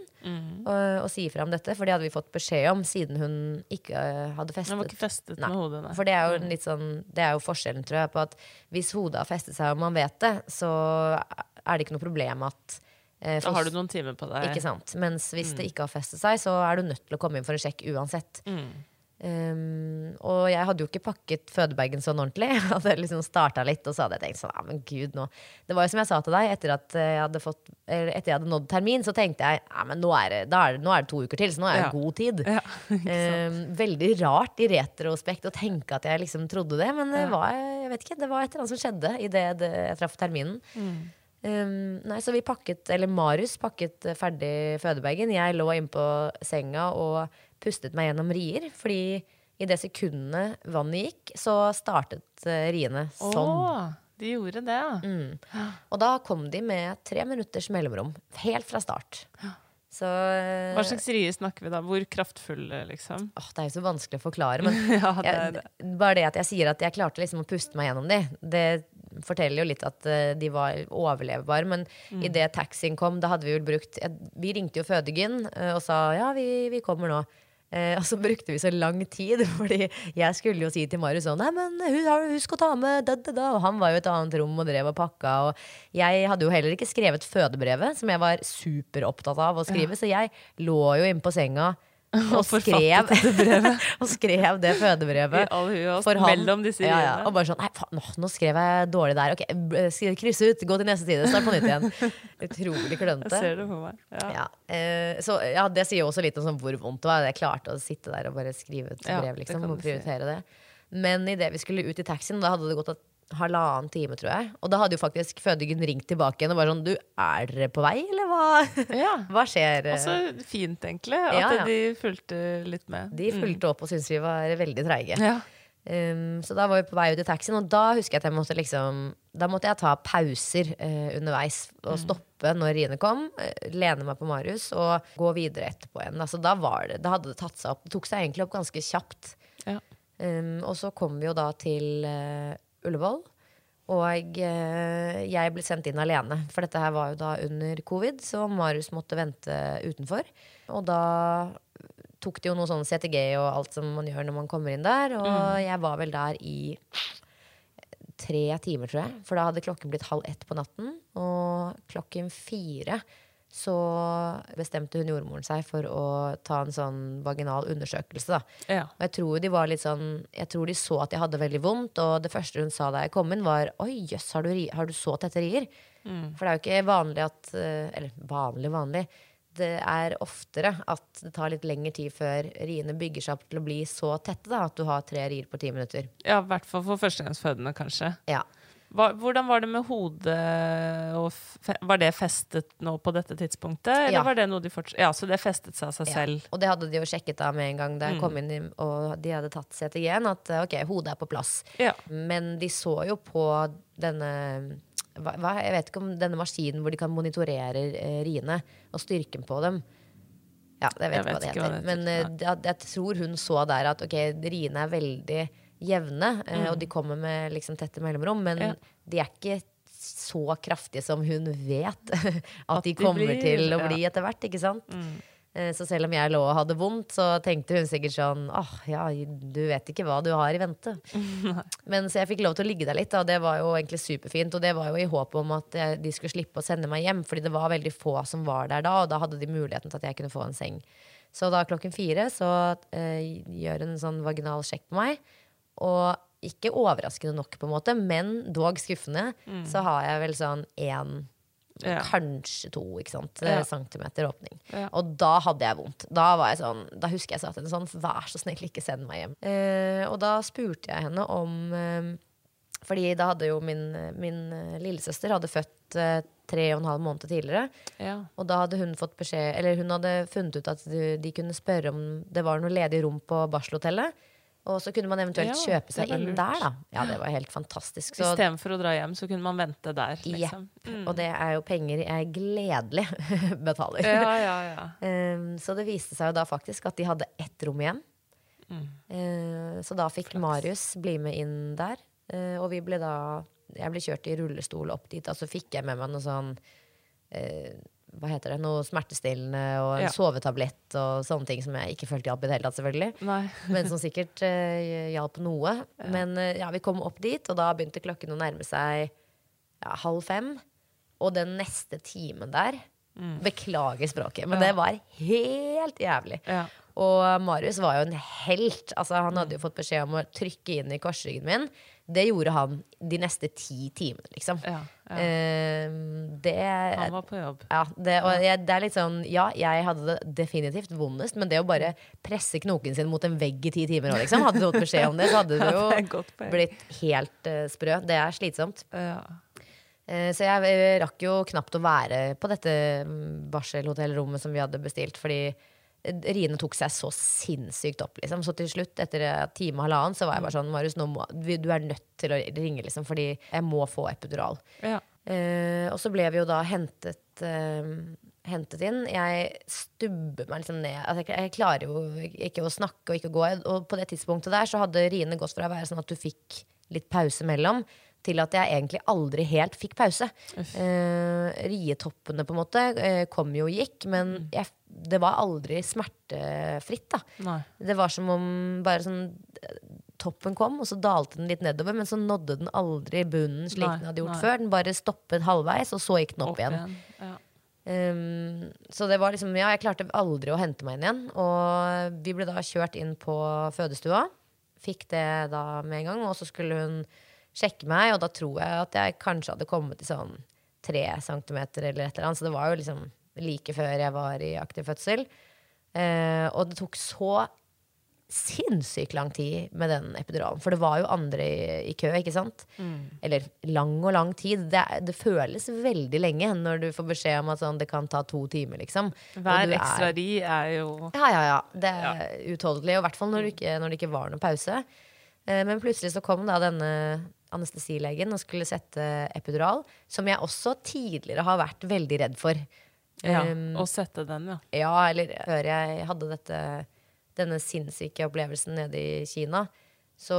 og, og si ifra om dette. For det hadde vi fått beskjed om siden hun ikke uh, hadde festet. Hun var ikke festet Nei. med hodet, nei. For det er jo litt sånn Det er jo forskjellen, tror jeg, på at hvis hodet har festet seg og man vet det, så er det ikke noe problem at eh, Da har du noen timer på deg. Ikke sant? Mens hvis det ikke har festet seg, så er du nødt til å komme inn for en sjekk uansett. Mm. Um, og jeg hadde jo ikke pakket fødebagen sånn ordentlig. Jeg hadde liksom starta litt, og så hadde jeg tenkt sånn, ja, men gud nå Det var jo som jeg sa til deg, etter at jeg hadde, fått, eller etter jeg hadde nådd termin, så tenkte jeg ja, men nå er, det, er det, nå er det to uker til, så nå er det Ja. god tid. Ja, um, veldig rart i retrospekt å tenke at jeg liksom trodde det, men det Ja. var, jeg vet ikke, det var et eller annet som skjedde idet jeg traff terminen. Mm. Um, nei, så vi pakket, eller Marius pakket eh, ferdig fødebagen. Jeg lå inne på senga og pustet meg gjennom rier. Fordi i det sekundet vannet gikk, så startet eh, riene sånn. Åh, de gjorde det, ja. Mm. Og da kom de med tre minutters mellomrom. Helt fra start. Så eh, Hva slags rier snakker vi da? Hvor kraftfulle, liksom? åh, Det er jo så vanskelig å forklare, men Ja, det jeg, det. bare det at jeg sier at jeg klarte liksom å puste meg gjennom de, det forteller jo litt at eh, de var overlevbare. Men Mm. idet taxien kom, da hadde vi vel brukt Vi ringte jo fødegyn eh, og sa ja, vi, vi kommer nå. Eh, og så brukte vi så lang tid, fordi jeg skulle jo si til Marius sånn Nei, men husk å ta med da, da, da. Og han var jo i et annet rom og drev og pakka. Og jeg hadde jo heller ikke skrevet fødebrevet, som jeg var superopptatt av å skrive. Så jeg lå jo inne på senga og skrev, og skrev det fødebrevet. Og for han. ja, ja. Og bare sånn Nei, faen, nå, nå skrev jeg dårlig der. Ok, Kryss ut, gå til neste side. Start på nytt igjen. Utrolig klønete. Ja. Ja, eh, så ja, det sier jo også litt om sånn hvor vondt det var. Jeg klarte å sitte der og bare skrive et brev, liksom, og prioritere det. Men idet vi skulle ut i taxien, da hadde det gått et halvannen time, tror jeg. Og da hadde jo faktisk fødingen ringt tilbake igjen og bare sånn Du, er dere på vei, eller hva? Ja. Hva skjer? Altså, fint, egentlig, at Ja, ja. de fulgte litt med. De fulgte opp og syntes vi var veldig treige. Ja. Um, så da var vi på vei ut i taxien, og da husker jeg at jeg måtte liksom Da måtte jeg ta pauser uh, underveis og stoppe når riene kom. uh, lene meg på Marius og gå videre etterpå igjen. Altså, da, var det, da hadde det tatt seg opp. Det tok seg egentlig opp ganske kjapt. Ja. Um, og så kom vi jo da til eh, Ullevål. Og eh, jeg ble sendt inn alene, for dette her var jo da under covid, så Marius måtte vente utenfor. Og da tok det jo noe sånn CTG og alt som man gjør når man kommer inn der. Og jeg var vel der i tre timer, tror jeg. For da hadde klokken blitt halv ett på natten. Og klokken fire så bestemte hun jordmoren seg for å ta en sånn vaginal undersøkelse. da. Ja. Og jeg tror de var litt sånn Jeg tror de så at jeg hadde veldig vondt, og det første hun sa da jeg kom inn, var Oi, jøss, har, du har du så tette rier? For det er jo ikke vanlig at eh, Eller vanlig, vanlig. Det er oftere at det tar litt lengre tid før riene bygger seg opp til å bli så tette da, at du har tre rier på ti minutter. ja, i hvert fall for førstegangsfødende, kanskje. Ja. Hva, hvordan var det med hodet? Og fe, var det festet nå på dette tidspunktet? Eller Ja. var det noe de fortsatt Ja, så det festet seg av seg Ja. selv. Og det hadde de jo sjekket da med en gang da jeg Mm. kom inn, og de hadde tatt CTG-en, at eh, ok, hodet er på plass. Ja. Men de så jo på denne hva, Jeg vet ikke om denne maskinen hvor de kan monitorere eh, riene og styrken på dem. Ja, jeg vet, Jeg ikke hva det heter. hva det Men heter, eh, jeg, jeg tror hun så der at ok, riene er veldig jevne, Mm. og de kommer med liksom tette mellomrom, men. Ja. de er ikke så kraftige som hun vet at, At de kommer blir, til å bli etter hvert. ikke sant? Mm. Så selv om jeg lå og hadde vondt, så tenkte hun sikkert sånn åh, ja, du vet ikke hva du har i vente. Men så jeg fikk lov til å ligge der litt, og det var jo egentlig superfint. Og det var jo i håp om at eh, de skulle slippe å sende meg hjem, fordi det var veldig få som var der da, og da hadde de muligheten til at jeg kunne få en seng. Så da klokken fire så eh, gjør hun en sånn vaginal sjekk på meg, og ikke overraskende nok, på en måte, men dog skuffende, så har jeg vel sånn én Ja. Kanskje to? Ja. Centimeter åpning. Ja. Og da hadde jeg vondt. Da var jeg sånn, da husker jeg sa til henne sånn Vær så snill, ikke send meg hjem. Eh, og da spurte jeg henne om eh, Fordi da hadde jo min, min eh, lillesøster hadde født eh, tre og en halv måned tidligere. Ja. Og da hadde hun fått beskjed Eller hun hadde funnet ut at de, de kunne spørre om det var noe ledig rom på barselhotellet. Og så kunne man eventuelt Ja, kjøpe seg inn lurt. der, da. Ja, det var helt fantastisk. Så Istedenfor å dra hjem, så kunne man vente der, liksom. Jepp. Og det er jo penger jeg gledelig betaler. Ja, ja, ja. Um, så det viste seg jo da faktisk at de hadde ett rom igjen. Mm. Uh, så da fikk Marius bli med inn der. Uh, og vi ble da Jeg ble kjørt i rullestol opp dit, og så fikk jeg med meg noe sånn uh, Hva heter det? Noe smertestillende og en Ja. sovetablett og sånne ting som jeg ikke følte hjalp i det hele tatt, selvfølgelig. Men som sikkert uh, hjalp noe. Men uh, ja, vi kom opp dit, og da begynte klokken å nærme seg ja, halv fem. Og den neste timen der Beklager språket, men Mm. Ja. det var helt jævlig. Ja. Og Marius var jo en helt. Altså, han hadde jo fått beskjed om å trykke inn i korsryggen min. Det gjorde han de neste ti timene, liksom. Ja, ja. Uh, det Han var på jobb. ja, det, og jeg, det er litt sånn Ja, jeg hadde det definitivt vondest, men det å bare presse knoken sin mot en vegg i ti timer òg, liksom, hadde du fått beskjed om det, så hadde du jo blitt helt uh, sprø. Det er slitsomt. Ja. Eh, Så jeg eh, rakk jo knapt å være på dette mm, barselhotellrommet som vi hadde bestilt, fordi riene tok seg så sinnssykt opp. Liksom. Så til slutt, etter en time og halvannen, så var jeg bare sånn Marius, må, du er nødt til å ringe, liksom, fordi jeg må få epidural. Ja. Uh, og så ble vi jo da hentet, uh, hentet inn. Jeg stubber meg liksom ned. Altså, jeg, jeg klarer jo ikke å snakke og ikke gå. Og på det tidspunktet der så hadde riene gått fra å være sånn at du fikk litt pause mellom, til at jeg egentlig aldri helt fikk pause. Uh, rietoppene på en måte uh, kom jo og gikk, men jeg, det var aldri smertefritt. da Nei. det var som om bare sånn eh, Toppen kom, og så dalte den litt nedover, men så nådde den aldri bunnen slik Nei, den hadde gjort nei. før. Den bare stoppet halvveis, og så gikk den opp, igjen. Ja. Um, så det var liksom, ja, jeg klarte aldri å hente meg inn igjen. Og vi ble da kjørt inn på fødestua. Fikk det da med en gang, og så skulle hun sjekke meg, og da tror jeg at jeg kanskje hadde kommet til sånn tre centimeter eller et eller annet. Så det var jo liksom like før jeg var i aktiv fødsel. Eh, og det tok så sinnssykt lang tid med den epiduralen. For det var jo andre i, i kø, ikke sant? Eller lang og lang tid. Det, er- det føles veldig lenge når du får beskjed om at sånn, det kan ta to timer, liksom. Hver er- ekstra ri er jo ja, ja, ja. Det er uutholdelig. Og i hvert fall når, du ikke, det ikke var noen pause. Eh, Men plutselig så kom da denne anestesilegen og skulle sette epidural, som jeg også tidligere har vært veldig redd for. Ja, Um, og sette den, ja. Ja, eller før jeg hadde dette, denne sinnssyke opplevelsen nede i Kina, så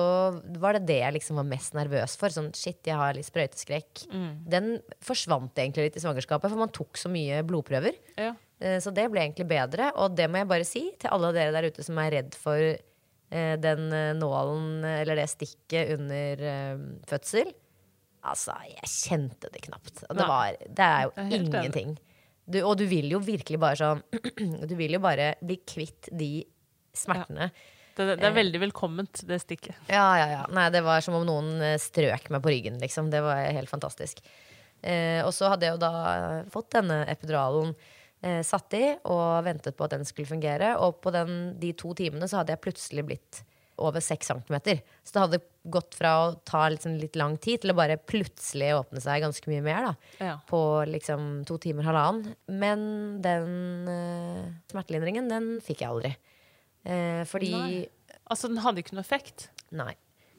var det det jeg liksom var mest nervøs for. Sånn shit, jeg har litt sprøyteskrekk. Den forsvant egentlig litt i svangerskapet, for man tok så mye blodprøver. ja. Eh, Så det ble egentlig bedre. Og det må jeg bare si til alle dere der ute som er redd for den eh, nålen eller det stikket under eh, fødsel. Altså, jeg kjente det knapt. Og Det, var, det er jo ingenting. Du, og du vil jo virkelig bare sånn Du vil jo bare bli kvitt de smertene. Det, det er veldig velkomment, det stikket. Ja, ja, ja. Nei, det var som om noen eh, strøk meg på ryggen, liksom. Det var helt fantastisk. Eh, og så hadde jeg jo da fått denne epiduralen eh, satt i og ventet på at den skulle fungere. Og på den, de to timene så hadde jeg plutselig blitt over seks centimeter. Så det hadde gått fra å ta liksom litt lang tid til å bare plutselig åpne seg ganske mye mer. da Ja. På liksom to timer, halvannen. Men den eh, smertelindringen, den fikk jeg aldri. Eh, fordi Nei. Altså, den hadde ikke noe effekt. Nei.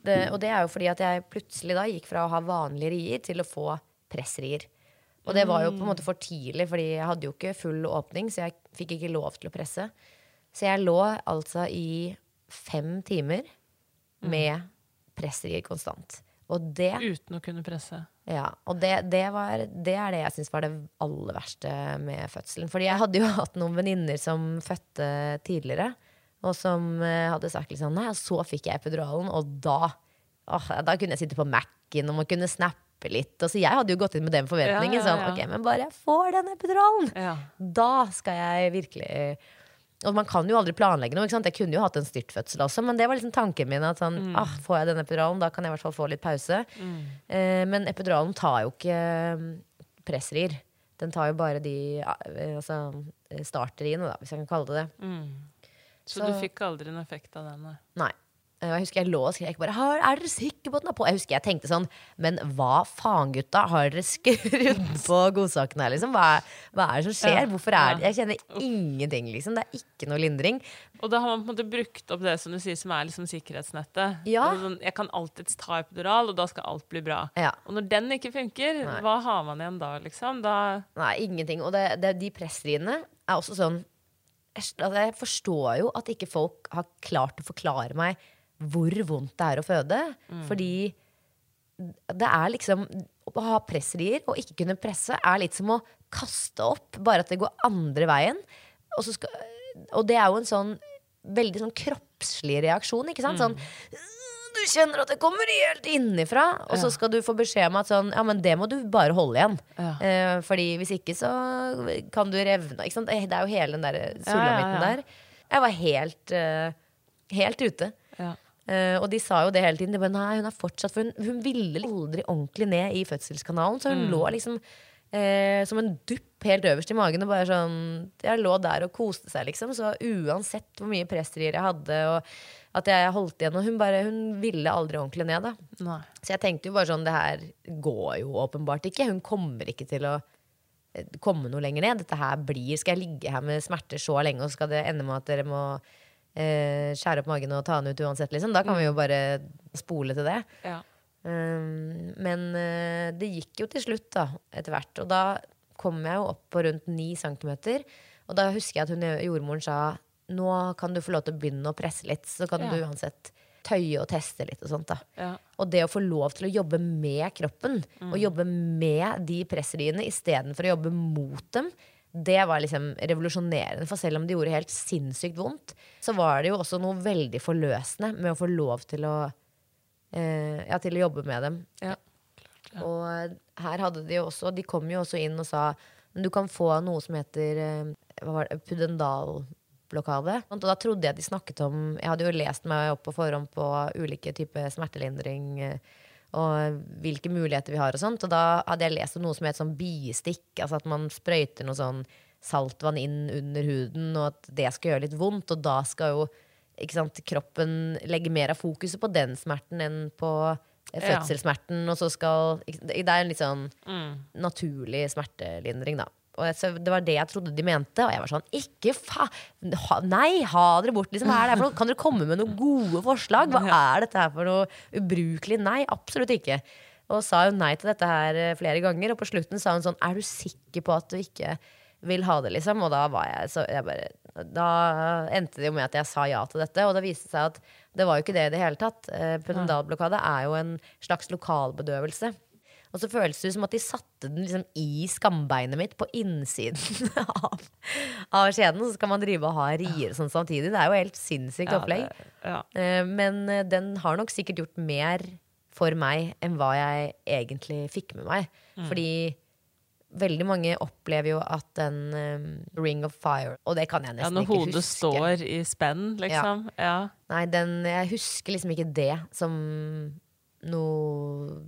Det, og det er jo fordi at jeg plutselig da gikk fra å ha vanlige rier til å få pressrier. Og det var jo på en måte for tidlig, fordi jeg hadde jo ikke full åpning, så jeg fikk ikke lov til å presse. Så jeg lå altså i fem timer med presserier konstant. Og det, Uten å kunne presse. ja, og det, det, var, det er det jeg syns var det aller verste med fødselen. Fordi jeg hadde jo hatt noen venninner som fødte tidligere, og som eh, hadde sagt liksom Nei, og så fikk jeg epiduralen, og da åh, Da kunne jeg sitte på Mac-en, og man kunne snappe litt. Altså, jeg hadde jo gått inn med den forventningen. Ja, ja, ja. Sånn, ok, men bare jeg får den epiduralen, da skal jeg virkelig og man kan jo aldri planlegge noe. ikke sant? Jeg kunne jo hatt en styrtfødsel også, men det var liksom tanken min. At sånn, Mm. ah, Får jeg den epiduralen, da kan jeg i hvert fall få litt pause. Eh, men epiduralen tar jo ikke pressrir. Den tar jo bare de eh, altså, eh, starteriene, da, hvis jeg kan kalle det det. Så, Så- du fikk aldri en effekt av den? nei. Eh, Jeg husker jeg lå og skrek bare Er dere sikre på at den er på? Jeg husker jeg tenkte sånn Men hva faen, gutta? Har dere skrudd på godsakene her, liksom? Hva er, hva er det som skjer? Hvorfor er det. Jeg kjenner ingenting, liksom. Det er ikke noe lindring. Og da har man på en måte brukt opp det som du sier, som er liksom sikkerhetsnettet. Ja. Sånn, jeg kan alltids ta epidural, og da skal alt bli bra. Ja. Og når den ikke funker, Nei. hva har man igjen da, liksom? Da Nei, ingenting. Og det, det, de pressriene er også sånn jeg, altså, jeg forstår jo at ikke folk har klart å forklare meg hvor vondt det er å føde. Fordi det er liksom Å ha pressrier og ikke kunne presse er litt som å kaste opp, bare at det går andre veien. Og, så skal, og det er jo en sånn veldig sånn kroppslig reaksjon, ikke sant? Sånn du kjenner at det kommer helt innifra, og så skal du få beskjed om at sånn, ja, men det må du bare holde igjen. Ja. Eh, fordi hvis ikke så kan du revne. Ikke sant? Det er jo hele den der sulamitten Ja, ja, ja. der. Jeg var helt, uh, helt ute. Eh, og de sa jo det hele tiden. De bare, nei, hun er fortsatt For hun, hun ville aldri ordentlig ned i fødselskanalen, så hun Mm. lå liksom eh, som en dupp helt øverst i magen. Og bare sånn Jeg lå der og koste seg, liksom. Så uansett hvor mye pressrier jeg hadde, og at jeg holdt igjen Og hun bare Hun ville aldri ordentlig ned, da. Nei. Så jeg tenkte jo bare sånn Det her går jo åpenbart ikke. Hun kommer ikke til å eh, komme noe lenger ned. Dette her blir Skal jeg ligge her med smerter så lenge, og skal det ende med at dere må eh, skjære opp magen og ta den ut uansett, liksom? Da kan vi jo bare spole til det. Ja. Um, men eh, det gikk jo til slutt, da, etter hvert. Og da kom jeg jo opp på rundt 9 cm. Og da husker jeg at hun jordmoren sa nå kan du få lov til å begynne å presse litt, så kan Ja. du uansett tøye og teste litt og sånt. da. Ja. Og det å få lov til å jobbe med kroppen, og jobbe med de presseriene istedenfor å jobbe mot dem, det var liksom revolusjonerende. For selv om det gjorde helt sinnssykt vondt, så var det jo også noe veldig forløsende med å få lov til å, eh, ja, til å jobbe med dem. Ja. Og her hadde de jo også De kom jo også inn og sa du kan få noe som heter eh, Hva var det? Pudendalblokade. Og da trodde jeg de snakket om Jeg hadde jo lest meg opp på forhånd på ulike typer smertelindring. eh, Og hvilke muligheter vi har og sånt. Og da hadde jeg lest om noe som het sånn biestikk. Altså at man sprøyter noe sånn saltvann inn under huden, og at det skal gjøre litt vondt. Og da skal jo sant, kroppen legge mer av fokuset på den smerten enn på eh, fødselssmerten. Og så skal Det er en litt sånn naturlig smertelindring, da. Og det var det jeg trodde de mente. Og jeg var sånn Ikke fa... Ha, nei, ha dere bort. Liksom, noe? Kan dere komme med noen gode forslag? Hva er dette her for noe ubrukelig? Nei, absolutt ikke. Og sa jo nei til dette her eh, flere ganger. Og på slutten sa hun sånn Er du sikker på at du ikke vil ha det, liksom? Og da var jeg så jeg bare Da endte det jo med at jeg sa ja til dette. Og det viste seg at det var jo ikke det i det hele tatt. Eh, Pudendalblokade er jo en slags lokalbedøvelse. Og så føles det som at de satte den liksom i skambeinet mitt på innsiden av, av skjeden. Så skal man drive og ha rier sånn samtidig. Det er jo helt sinnssykt Ja, opplegg. det- ja. Eh, Men eh, den har nok sikkert gjort mer for meg enn hva jeg egentlig fikk med meg. Mm. Fordi veldig mange opplever jo at den um, Ring of Fire Og det kan jeg nesten ja, huske når hodet står i spenn, liksom. Ja. Nei, den, jeg husker liksom ikke det som noe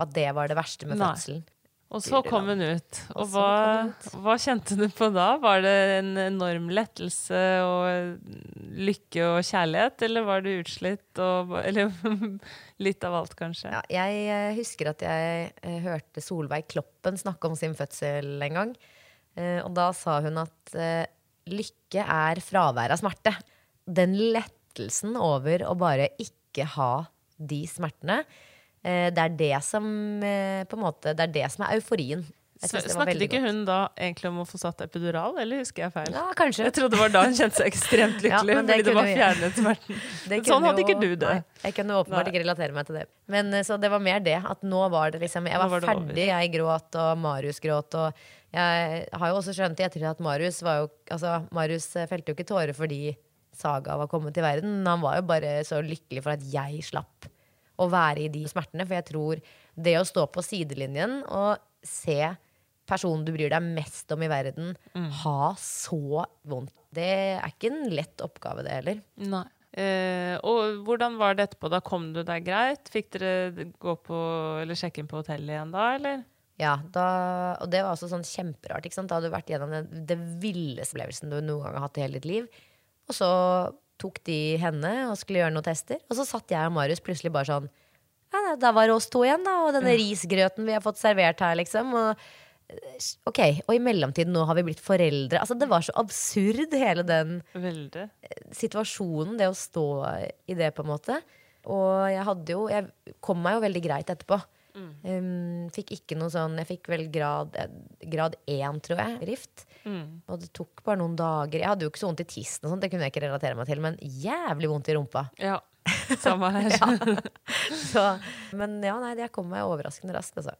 At det var det verste med Nei. fødselen. Og så kom hun ut. Og Og hva, hun ut. hva kjente du på da? Var det en enorm lettelse og lykke og kjærlighet, eller var du utslitt og Eller litt av alt, kanskje? Ja, jeg eh, husker at jeg eh, hørte Solveig Kloppen snakke om sin fødsel en gang. Eh, og da sa hun at lykke er fravær av smerte. Den lettelsen over å bare ikke ha de smertene, det er det som eh, på en måte, Det er det som er euforien. Snakket ikke hun da egentlig om å få satt epidural, eller husker jeg feil? Ja, kanskje. Jeg trodde det var da hun kjente seg ekstremt lykkelig, men det fordi det var fjernet smerten. Sånn hadde jo- ikke du det. Nei, jeg kunne åpenbart ikke relatere meg til det. Men eh, Så det var mer det. At nå var det liksom Jeg var, var ferdig, jeg gråt, og Marius gråt. Og jeg har jo også skjønt i ettertid at Marius var jo Altså, Marius eh, felte jo ikke tårer fordi Saga var kommet til verden. Han var jo bare så lykkelig for at jeg slapp å være i de smertene. For jeg tror det å stå på sidelinjen og se personen du bryr deg mest om i verden, Mm. ha så vondt, det er ikke en lett oppgave, det heller. Nei. Eh, og hvordan var det etterpå? Da kom du deg greit? Fikk dere gå på, eller sjekke inn på hotellet igjen da, eller? Ja, da, og det var også sånn kjemperart. Da hadde du vært gjennom den, det villeste opplevelsen du noen gang har hatt i hele ditt liv. Og så tok de henne og skulle gjøre noen tester. Og så satt jeg og Marius plutselig bare sånn Ja, da var det oss to igjen, da. Og denne risgrøten vi har fått servert her, liksom. Og, eh, ok, og i mellomtiden nå har vi blitt foreldre. Altså Det var så absurd, hele den Veldig. situasjonen, det å stå i det, på en måte. Og jeg hadde jo Jeg kom meg jo veldig greit etterpå. Um, fikk ikke noe sånn Jeg fikk vel grad Grad 1, tror jeg, rift. Og det tok bare noen dager. Jeg hadde jo ikke så vondt i tissen, og sånt, det kunne jeg ikke relatere meg til, men jævlig vondt i rumpa. Ja. Samme her. Så, men ja, nei, jeg kom meg overraskende raskt, altså.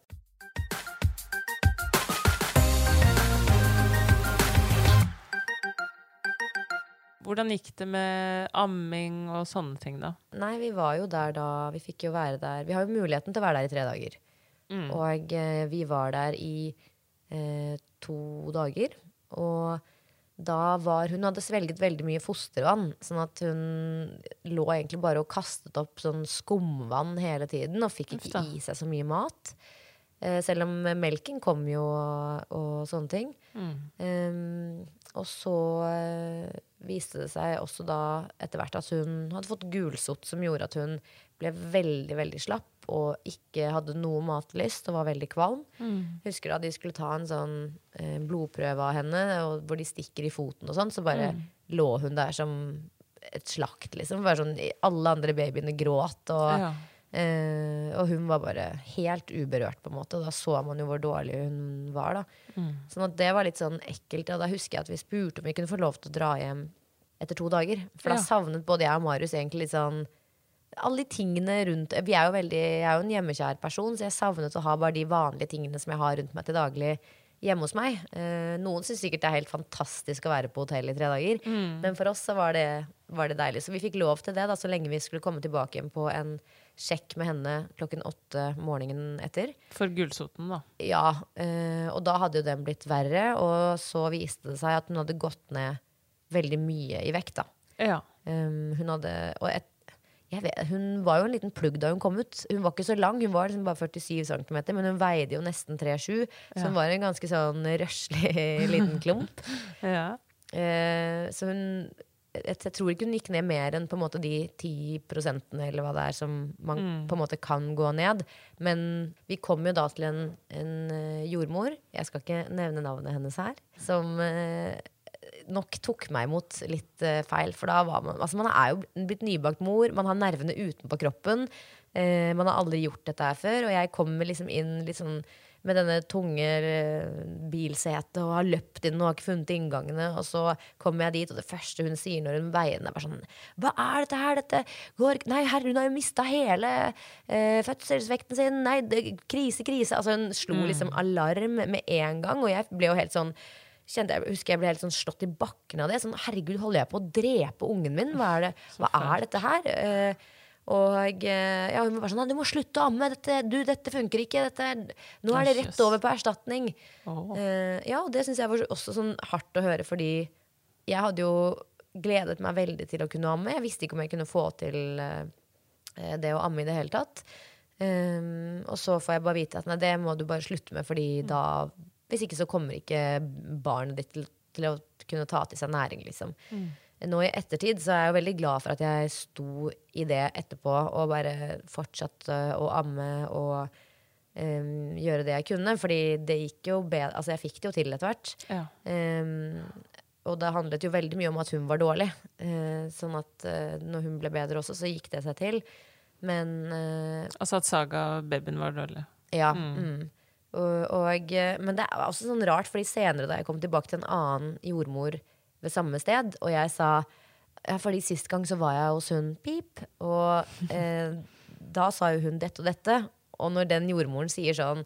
Hvordan gikk det med amming og sånne ting, da? Nei, vi var jo der da Vi fikk jo være der Vi har jo muligheten til å være der i tre dager. Og eh, vi var der i eh, to dager. Og da var Hun hadde svelget veldig mye fostervann, sånn at hun lå egentlig bare og kastet opp sånn skumvann hele tiden og fikk ikke i seg så mye mat. Eh, selv om melken kom jo og, og sånne ting. Um, og så eh, viste det seg også da etter hvert at hun hadde fått gulsott som gjorde at hun ble veldig, veldig slapp og ikke hadde noe matlyst og var veldig kvalm. Jeg husker da de skulle ta en sånn eh, blodprøve av henne, og hvor de stikker i foten og sånn, så bare lå hun der som et slakt, liksom. Bare sånn, alle andre babyene gråt, og Ja. Eh, og hun var bare helt uberørt, på en måte. Da så man jo hvor dårlig hun var. da Sånn at det var litt sånn ekkelt. Og da husker jeg at vi spurte om vi kunne få lov til å dra hjem etter to dager. For da Ja. savnet både jeg og Marius egentlig litt sånn alle de tingene rundt Vi er jo veldig, Jeg er jo en hjemmekjær person, så jeg savnet å ha bare de vanlige tingene som jeg har rundt meg til daglig hjemme hos meg. Eh, noen syns sikkert det er helt fantastisk å være på hotell i tre dager, men for oss så var det, var det deilig. Så vi fikk lov til det da, så lenge vi skulle komme tilbake igjen på en sjekk med henne klokken åtte morgenen etter. For gulsoten, da. Ja, eh, og da hadde jo den blitt verre, og så viste det seg at hun hadde gått ned veldig mye i vekt. da. Ja. Um, hun hadde og et, vet, Hun var jo en liten plugg da hun kom ut. Hun var ikke så lang, hun var liksom bare 47 cm, men hun veide jo nesten 3,7, så hun var en ganske sånn røslig liten klump. ja. Eh, så hun jeg, jeg tror ikke hun gikk ned mer enn på en måte de ti prosentene eller hva det er som man på en måte kan gå ned. Men vi kom jo da til en, en eh, jordmor, jeg skal ikke nevne navnet hennes her, som eh, nok tok meg imot litt uh, feil. For da var man Altså, man er jo blitt nybakt mor, man har nervene utenpå kroppen. Uh, man har aldri gjort dette her før, og jeg kommer liksom inn litt sånn med denne tunge eh, bilsetet og har løpt inn og har ikke funnet inngangene. Og så kommer jeg dit, og det første hun sier når hun veier den, er bare sånn Hva er dette her? Dette går Nei, herre, hun har jo mista hele eh, fødselsvekten sin. Nei, det, krise, krise. Altså, hun slo liksom alarm med en gang, og jeg ble jo helt sånn Kjente, jeg husker jeg ble helt sånn slått i bakken av det. Sånn, Herregud, holder jeg på å drepe ungen min? Hva er, det, hva er dette her? Eh, og eh, ja, hun var sånn «Nei, Du må slutte å amme! Dette, du, dette funker ikke! Dette, nå er det rett over på erstatning! Oh. Eh, ja, og det syns jeg var også sånn hardt å høre, fordi jeg hadde jo gledet meg veldig til å kunne amme. Jeg visste ikke om jeg kunne få til eh, det å amme i det hele tatt. Um, og så får jeg bare vite at nei, det må du bare slutte med, fordi da Hvis ikke så kommer ikke barnet ditt til, til å kunne ta til seg næring, liksom. Nå i ettertid så er jeg jo veldig glad for at jeg sto i det etterpå og bare fortsatte å amme og um, gjøre det jeg kunne. Fordi det gikk jo bedre Altså, jeg fikk det jo til etter hvert. Ja. Um, og det handlet jo veldig mye om at hun var dårlig. Uh, sånn at uh, når hun ble bedre også, så gikk det seg til. Men uh, Altså at Saga babyen var dårlig. ja. Mm. Og, og, men det er også sånn rart, fordi senere da jeg kom tilbake til en annen jordmor ved samme sted, og jeg sa ja, fordi Sist gang så var jeg hos hun Pip, og eh, da sa jo hun dette og dette. Og når den jordmoren sier sånn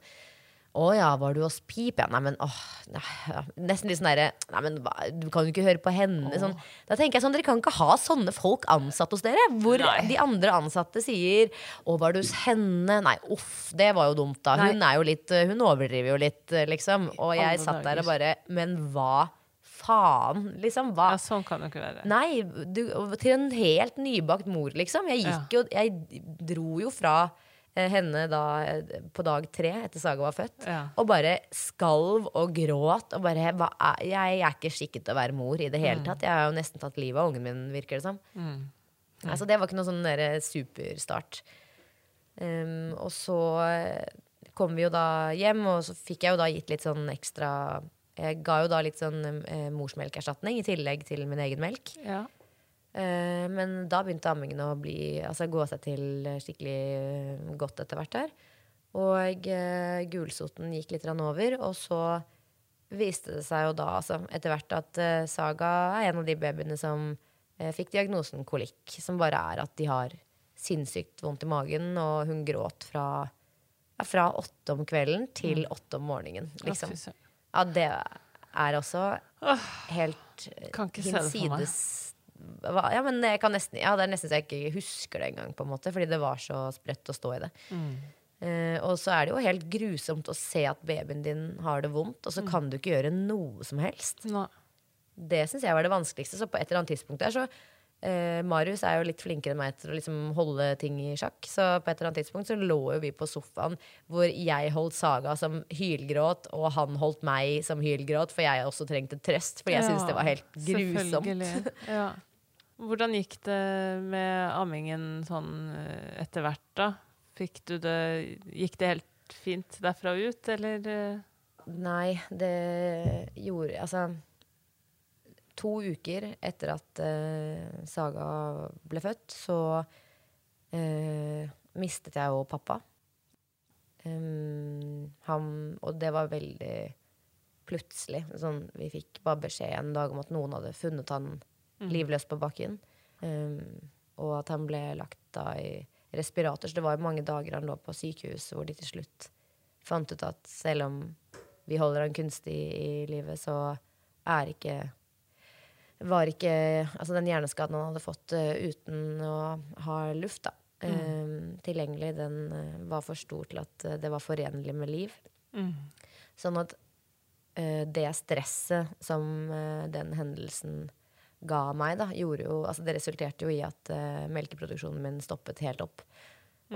å ja, var du hos Pip? Ja, nei, men åh ja. Nesten litt sånn derre Nei, men hva, du kan jo ikke høre på henne. Sånn. Da tenker jeg sånn, dere kan ikke ha sånne folk ansatt hos dere. Hvor Nei. de andre ansatte sier å, var du hos henne? Nei, uff, det var jo dumt, da. Hun er jo litt Hun overdriver jo litt, liksom. Og jeg satt der og bare Men hva faen? Liksom, hva? Ja, sånn kan det ikke være. Nei, du, til en helt nybakt mor, liksom. Jeg gikk jo Jeg dro jo fra eh, henne da eh, på dag tre etter Saga var født, Ja. og bare skalv og gråt og bare hva jeg, Jeg er ikke skikket til å være mor i det hele tatt. Jeg har jo nesten tatt livet av ungen min, virker det som. Altså, det var ikke noe sånn der superstart. Um, og så eh, kom vi jo da hjem, og så fikk jeg jo da gitt litt sånn ekstra Jeg ga jo da litt sånn eh, morsmelkerstatning i tillegg til min egen melk. Ja. Eh, men da begynte ammingen å bli, altså gå seg til skikkelig eh, godt etter hvert her. Og eh, gulsoten gikk litt over, og så viste det seg jo da altså, etter hvert at Saga er en av de babyene som fikk diagnosen kolikk, som bare er at de har sinnssykt vondt i magen, og hun gråt fra, ja, fra åtte om kvelden til åtte om morgenen. Liksom. Ja, det er også helt hinsides ja, men jeg kan nesten, ja, det er nesten så jeg ikke husker det engang, på en måte, fordi det var så sprøtt å stå i det. Mm. Uh, og så er det jo helt grusomt å se at babyen din har det vondt, og så Mm. kan du ikke gjøre noe som helst. Nå. Det syns jeg var det vanskeligste. Så på et eller annet tidspunkt der så eh, Marius er jo litt flinkere enn meg til å liksom holde ting i sjakk. Så på et eller annet tidspunkt så lå jo vi på sofaen hvor jeg holdt Saga som hylgråt, og han holdt meg som hylgråt, for jeg også trengte trøst. for jeg syntes det var helt grusomt. Ja. Hvordan gikk det med ammingen sånn eh, etter hvert, da? Fikk du det Gikk det helt fint derfra og ut, eller? eh? Nei, det gjorde Altså To uker etter at eh, Saga ble født, så eh, mistet jeg jo pappa. Um, han, og det var veldig plutselig. Sånn, vi fikk bare beskjed en dag om at noen hadde funnet han livløs på bakken. Um, og at han ble lagt da i respirator. Så det var jo mange dager han lå på sykehus hvor de til slutt fant ut at selv om vi holder han kunstig i livet, så er ikke var ikke Altså den hjerneskaden han hadde fått eh, uten å ha luft, da, eh, tilgjengelig, den eh, var for stor til at det var forenlig med liv. Sånn at det stresset som den hendelsen ga meg, da, gjorde jo Altså det resulterte jo i at uh, melkeproduksjonen min stoppet helt opp.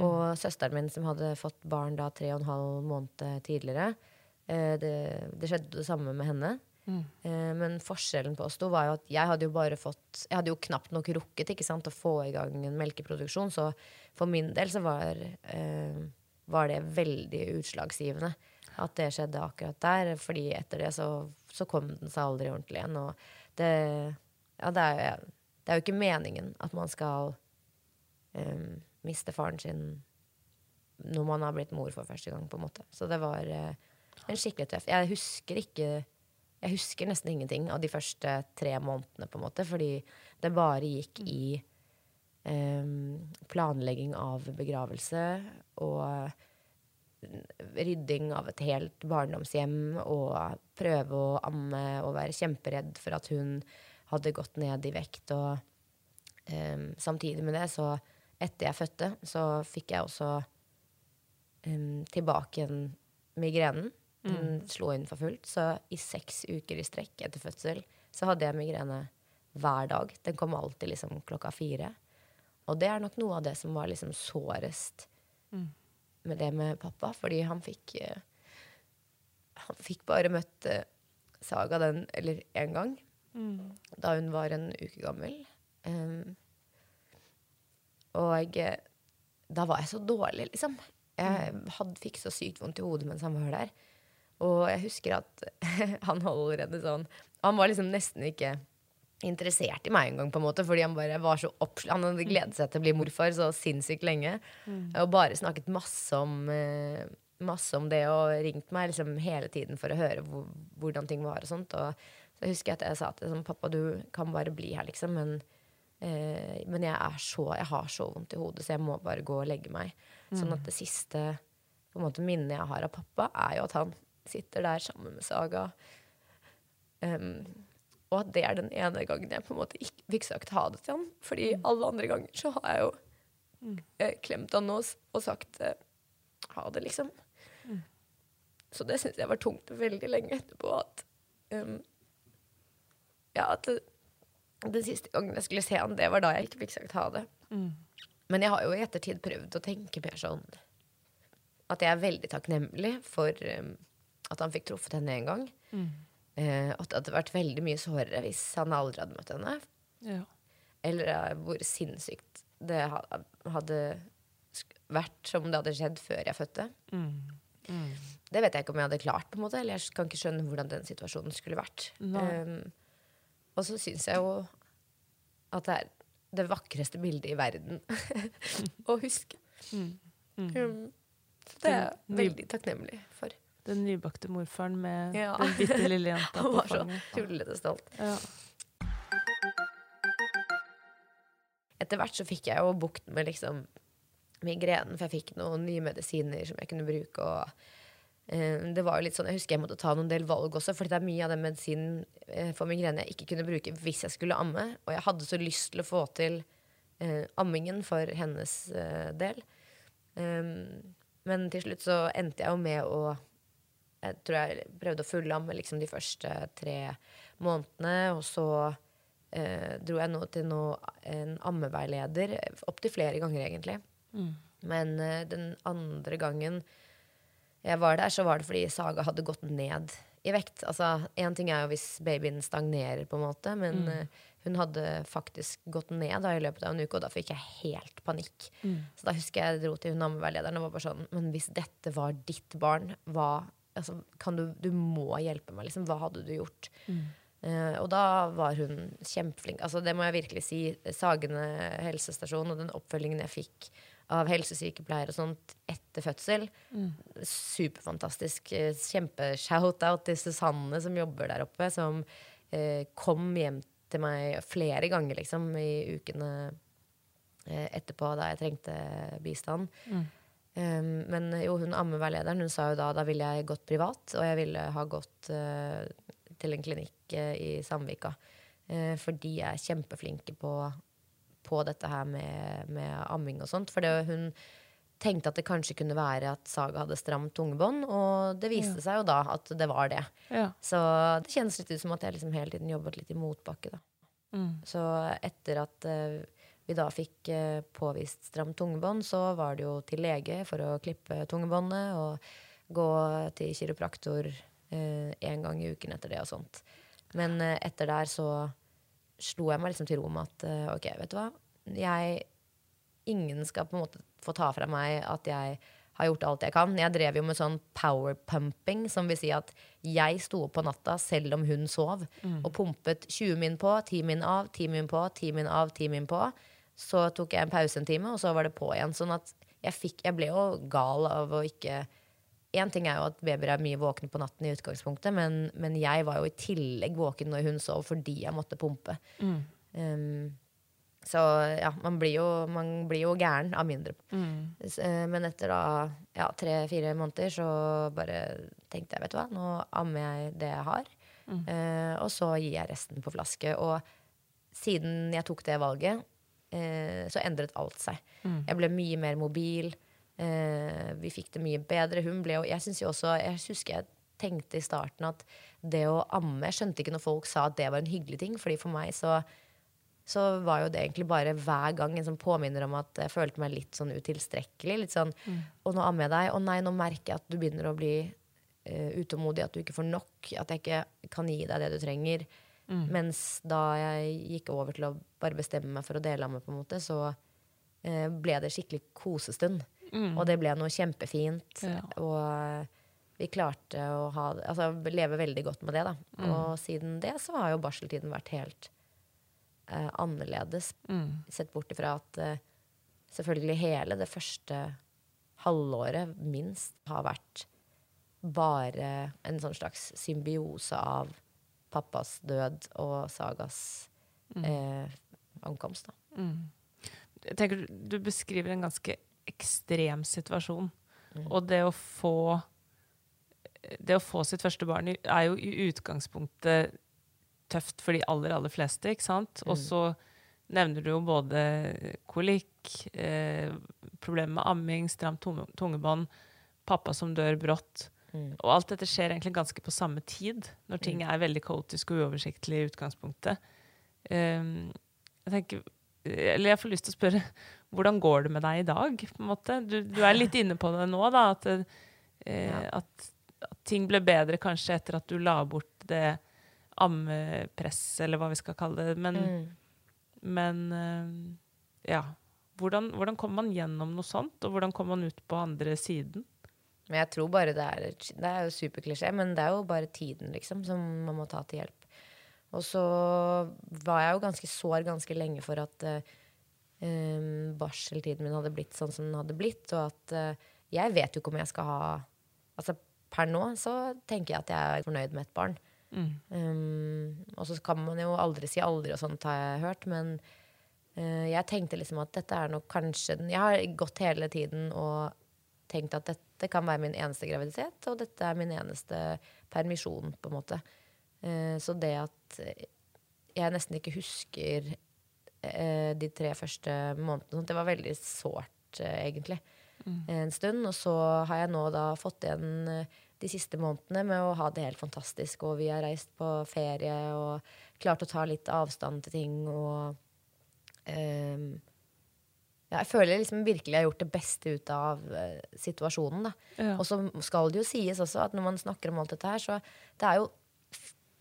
Og søsteren min, som hadde fått barn da tre og en halv måned tidligere, uh, det, det skjedde det samme med henne. Eh, men forskjellen på oss to var jo at jeg hadde jo bare fått Jeg hadde jo knapt nok rukket sant, å få i gang en melkeproduksjon, så for min del så var, eh, var det veldig utslagsgivende at det skjedde akkurat der. fordi etter det så, så kom den seg aldri ordentlig igjen. Og det, ja, det, er, det er jo ikke meningen at man skal eh, miste faren sin når man har blitt mor for første gang, på en måte. Så det var eh, en skikkelig tøff. Jeg husker ikke jeg husker nesten ingenting av de første tre månedene, på en måte, fordi det bare gikk i um, planlegging av begravelse og rydding av et helt barndomshjem og prøve å amme og være kjemperedd for at hun hadde gått ned i vekt. Og um, samtidig med det, så etter jeg fødte, så fikk jeg også um, tilbake migrenen. Den mm. slo inn for fullt. Så i seks uker i strekk etter fødsel så hadde jeg migrene hver dag. Den kom alltid liksom klokka fire. Og det er nok noe av det som var liksom sårest mm. med det med pappa, fordi han fikk uh, Han fikk bare møtt uh, Saga den, eller én gang, mm. da hun var en uke gammel. Um, og uh, da var jeg så dårlig, liksom. Jeg mm. hadde, fikk så sykt vondt i hodet mens han var der. Og jeg husker at han henne sånn Han var liksom nesten ikke interessert i meg engang, fordi han bare var så oppsl Han hadde gledet seg til å bli morfar så sinnssykt lenge. Mm. Og bare snakket masse om, uh, masse om det og ringt meg liksom hele tiden for å høre hvor, hvordan ting var og sånt. Og så husker jeg at jeg sa til ham pappa, du kan bare bli her, liksom. Men, eh, men jeg, er så, jeg har så vondt i hodet, så jeg må bare gå og legge meg. Mm. Sånn at det siste på en måte, minnet jeg har av pappa, er jo at han sitter der sammen med Saga. Um, og at det er den ene gangen jeg på en måte ikke fikk sagt ha det til han. Fordi mm. alle andre ganger så har jeg jo mm. eh, klemt han og, og sagt eh, ha det, liksom. Mm. Så det syns jeg var tungt veldig lenge etterpå. At um, ja, at den siste gangen jeg skulle se han, det var da jeg ikke fikk sagt ha det. Mm. Men jeg har jo i ettertid prøvd å tenke mer sånn at jeg er veldig takknemlig for um, at han fikk truffet henne én gang. Mm. Eh, at det hadde vært veldig mye sårere hvis han aldri hadde møtt henne. Ja. Eller eh, hvor sinnssykt det hadde vært som det hadde skjedd før jeg fødte. Mm. Mm. Det vet jeg ikke om jeg hadde klart, på en måte eller jeg kan ikke skjønne hvordan den situasjonen skulle vært. Um, og så syns jeg jo at det er det vakreste bildet i verden å huske. Mm. Mm. Um, så det er jeg veldig takknemlig for. Den nybakte morfaren med ja. den bitte lille jenta på fanget. Han var så tullete stolt. Ja. Etter hvert så fikk jeg jo bukt med liksom migrenen, for jeg fikk noen nye medisiner som jeg kunne bruke. og eh, det var jo litt sånn, Jeg husker jeg måtte ta noen del valg også, for det er mye av den medisinen eh, for migrene jeg ikke kunne bruke hvis jeg skulle amme. Og jeg hadde så lyst til å få til eh, ammingen for hennes eh, del. Um, men til slutt så endte jeg jo med å jeg tror jeg prøvde å fullamme liksom de første tre månedene. Og så eh, dro jeg nå til nå, en ammeveileder opptil flere ganger, egentlig. Mm. Men eh, den andre gangen jeg var der, så var det fordi Saga hadde gått ned i vekt. Altså, Én ting er jo hvis babyen stagnerer, på en måte, men mm. eh, hun hadde faktisk gått ned da, i løpet av en uke, og da fikk jeg helt panikk. Mm. Så da husker jeg jeg dro til hun ammeveilederen og var bare sånn Men hvis dette var ditt barn, hva altså, du, du, må hjelpe meg, liksom. Hva hadde du gjort? Mm. Uh, og da var hun kjempeflink. Altså, det må jeg virkelig si. Sagene helsestasjon og den oppfølgingen jeg fikk av helsesykepleier og sånt etter fødsel, mm. superfantastisk. Eh, Kjempe-shout-out til Susanne som jobber der oppe, som uh, kom hjem til meg flere ganger liksom, i ukene uh, etterpå da jeg trengte bistand. Mm. Um, men jo, hun ammeveilederen hun sa jo da da ville jeg gått privat, og jeg ville ha gått uh, til en klinikk uh, i Samvika. Uh, for de er kjempeflinke på, på dette her med, med, amming og sånt. For det, hun tenkte at det kanskje kunne være at Saga hadde stramt tungebånd, og det viste ja. seg jo da at det var det. Ja. Så det kjennes litt ut som at jeg liksom hele tiden jobbet litt i motbakke, da. Mm. Så etter at vi da fikk eh, påvist stramt tungebånd, så var det jo til lege for å klippe tungebåndet og gå til kiropraktor én gang i uken etter det og sånt. Men eh, etter der så slo jeg meg liksom til ro med at eh, ok, vet du hva. Jeg Ingen skal på en måte få ta fra meg at jeg har gjort alt jeg kan. Jeg drev jo med sånn power pumping, som vil si at jeg sto opp på natta selv om hun sov, og pumpet 20 min på, 10 min av, 10 min på, 10 min av, 10 min på. Så tok jeg en pause en time, og så var det på igjen. Sånn at jeg fikk Jeg ble jo gal av å ikke Én ting er jo at babyer er mye våkne på natten, i utgangspunktet, men, men jeg var jo i tillegg våken når hun sov fordi jeg måtte pumpe. Um, så ja, man blir jo, man blir jo gæren av mindre. S- eh, Men etter da ja, tre-fire måneder så bare tenkte jeg, vet du hva, nå ammer jeg det jeg har. Eh, og så gir jeg resten på flaske. Og siden jeg tok det valget, eh, så endret alt seg. Jeg ble mye mer mobil. Eh, vi fikk det mye bedre. Hun ble jo Jeg synes jo også Jeg husker jeg tenkte i starten at det å amme Jeg skjønte ikke når folk sa at det var en hyggelig ting, fordi for meg så så var jo det egentlig bare hver gang en sånn påminner om at jeg følte meg litt sånn utilstrekkelig. Litt sånn Og nå ammer jeg deg. Å nei, nå merker jeg at du begynner å bli uh, utålmodig, at du ikke får nok. At jeg ikke kan gi deg det du trenger. Mens da jeg gikk over til å bare bestemme meg for å dele av meg, på en måte, så eh, ble det skikkelig kosestund. Og det ble noe kjempefint. Ja. Og vi klarte å ha, altså, leve veldig godt med det. Da. Og siden det så har jo barseltiden vært helt eh, annerledes. Sett bort ifra at eh, selvfølgelig hele det første halvåret minst har vært bare en sånn slags symbiose av pappas død og Sagas eh, ankomst. Da. Jeg tenker du- beskriver en ganske ekstrem situasjon. Mm. Og det å få Det å få sitt første barn er jo i utgangspunktet tøft for de aller, aller fleste, ikke sant? Mm. Og så nevner du jo både kolikk, eh, problemer med amming, stramt tungebånd, pappa som dør brått. Mm. Og alt dette skjer egentlig ganske på samme tid, når ting er veldig kaotisk og uoversiktlig i utgangspunktet. Um, jeg tenker, eller jeg får lyst til å spørre, hvordan går det med deg i dag? på en måte? Du, du er litt inne på det nå, da, at, eh, Ja. at, at ting ble bedre kanskje etter at du la bort det ammepresset, eller hva vi skal kalle det. Men, Mm. men uh, ja. Hvordan, hvordan kommer man gjennom noe sånt, og hvordan kommer man ut på andre siden? Men jeg tror bare det er Det er jo superklisjé, men det er jo bare tiden, liksom, som man må ta til hjelp. Og så var jeg jo ganske sår ganske lenge for at um, barseltiden min hadde blitt sånn som den hadde blitt, og at uh, jeg vet jo ikke om jeg skal ha Altså per nå så tenker jeg at jeg er fornøyd med et barn. Um, og så kan man jo aldri si aldri, og sånt har jeg hørt, men uh, jeg tenkte liksom at dette er nok kanskje den Jeg har gått hele tiden og tenkt at dette kan være min eneste graviditet, og dette er min eneste permisjon, på en måte. Eh, så det at jeg nesten ikke husker eh, de tre første månedene, det var veldig sårt, eh, egentlig, en stund. Og så har jeg nå da fått igjen de siste månedene med å ha det helt fantastisk, og vi har reist på ferie og klart å ta litt avstand til ting og ja, jeg føler liksom virkelig jeg har gjort det beste ut av uh, situasjonen. Ja. Og så skal det jo sies også at når man snakker om alt dette her, så det er jo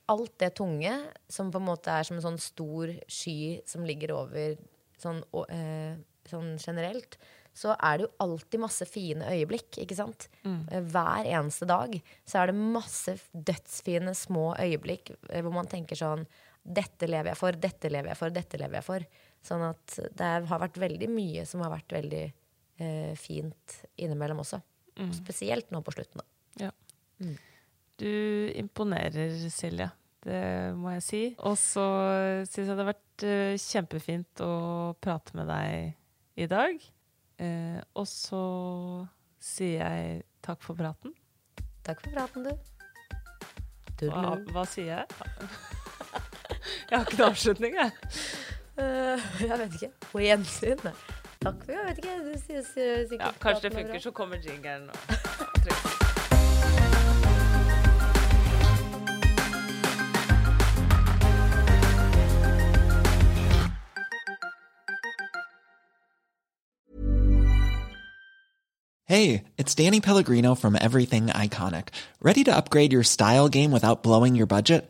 alt det tunge som på en måte er som en sånn stor sky som ligger over sånn, eh, sånn generelt, så er det jo alltid masse fine øyeblikk, ikke sant? Mm. Hver eneste dag så er det masse dødsfine små øyeblikk eh, hvor man tenker sånn Dette lever jeg for, dette lever jeg for, dette lever jeg for. Sånn at det har vært veldig mye som har vært veldig eh, fint innimellom også. Spesielt nå på slutten, da. Ja. Du imponerer, Silje. Det må jeg si. Og så syns jeg det har vært eh, kjempefint å prate med deg i dag. Eh, og så sier jeg takk for praten. Takk for praten, du. Hva, hva sier jeg? jeg har ikke noen avslutning, jeg. Eh, jeg vet ikke. På gjensyn. Takk for Jeg vet ikke. Du sier, sier sikkert Ja, kanskje det er funker, så kommer jingeren. og- Hey, it's Danny Pellegrino from Everything Iconic. Ready to upgrade your style game without blowing your budget?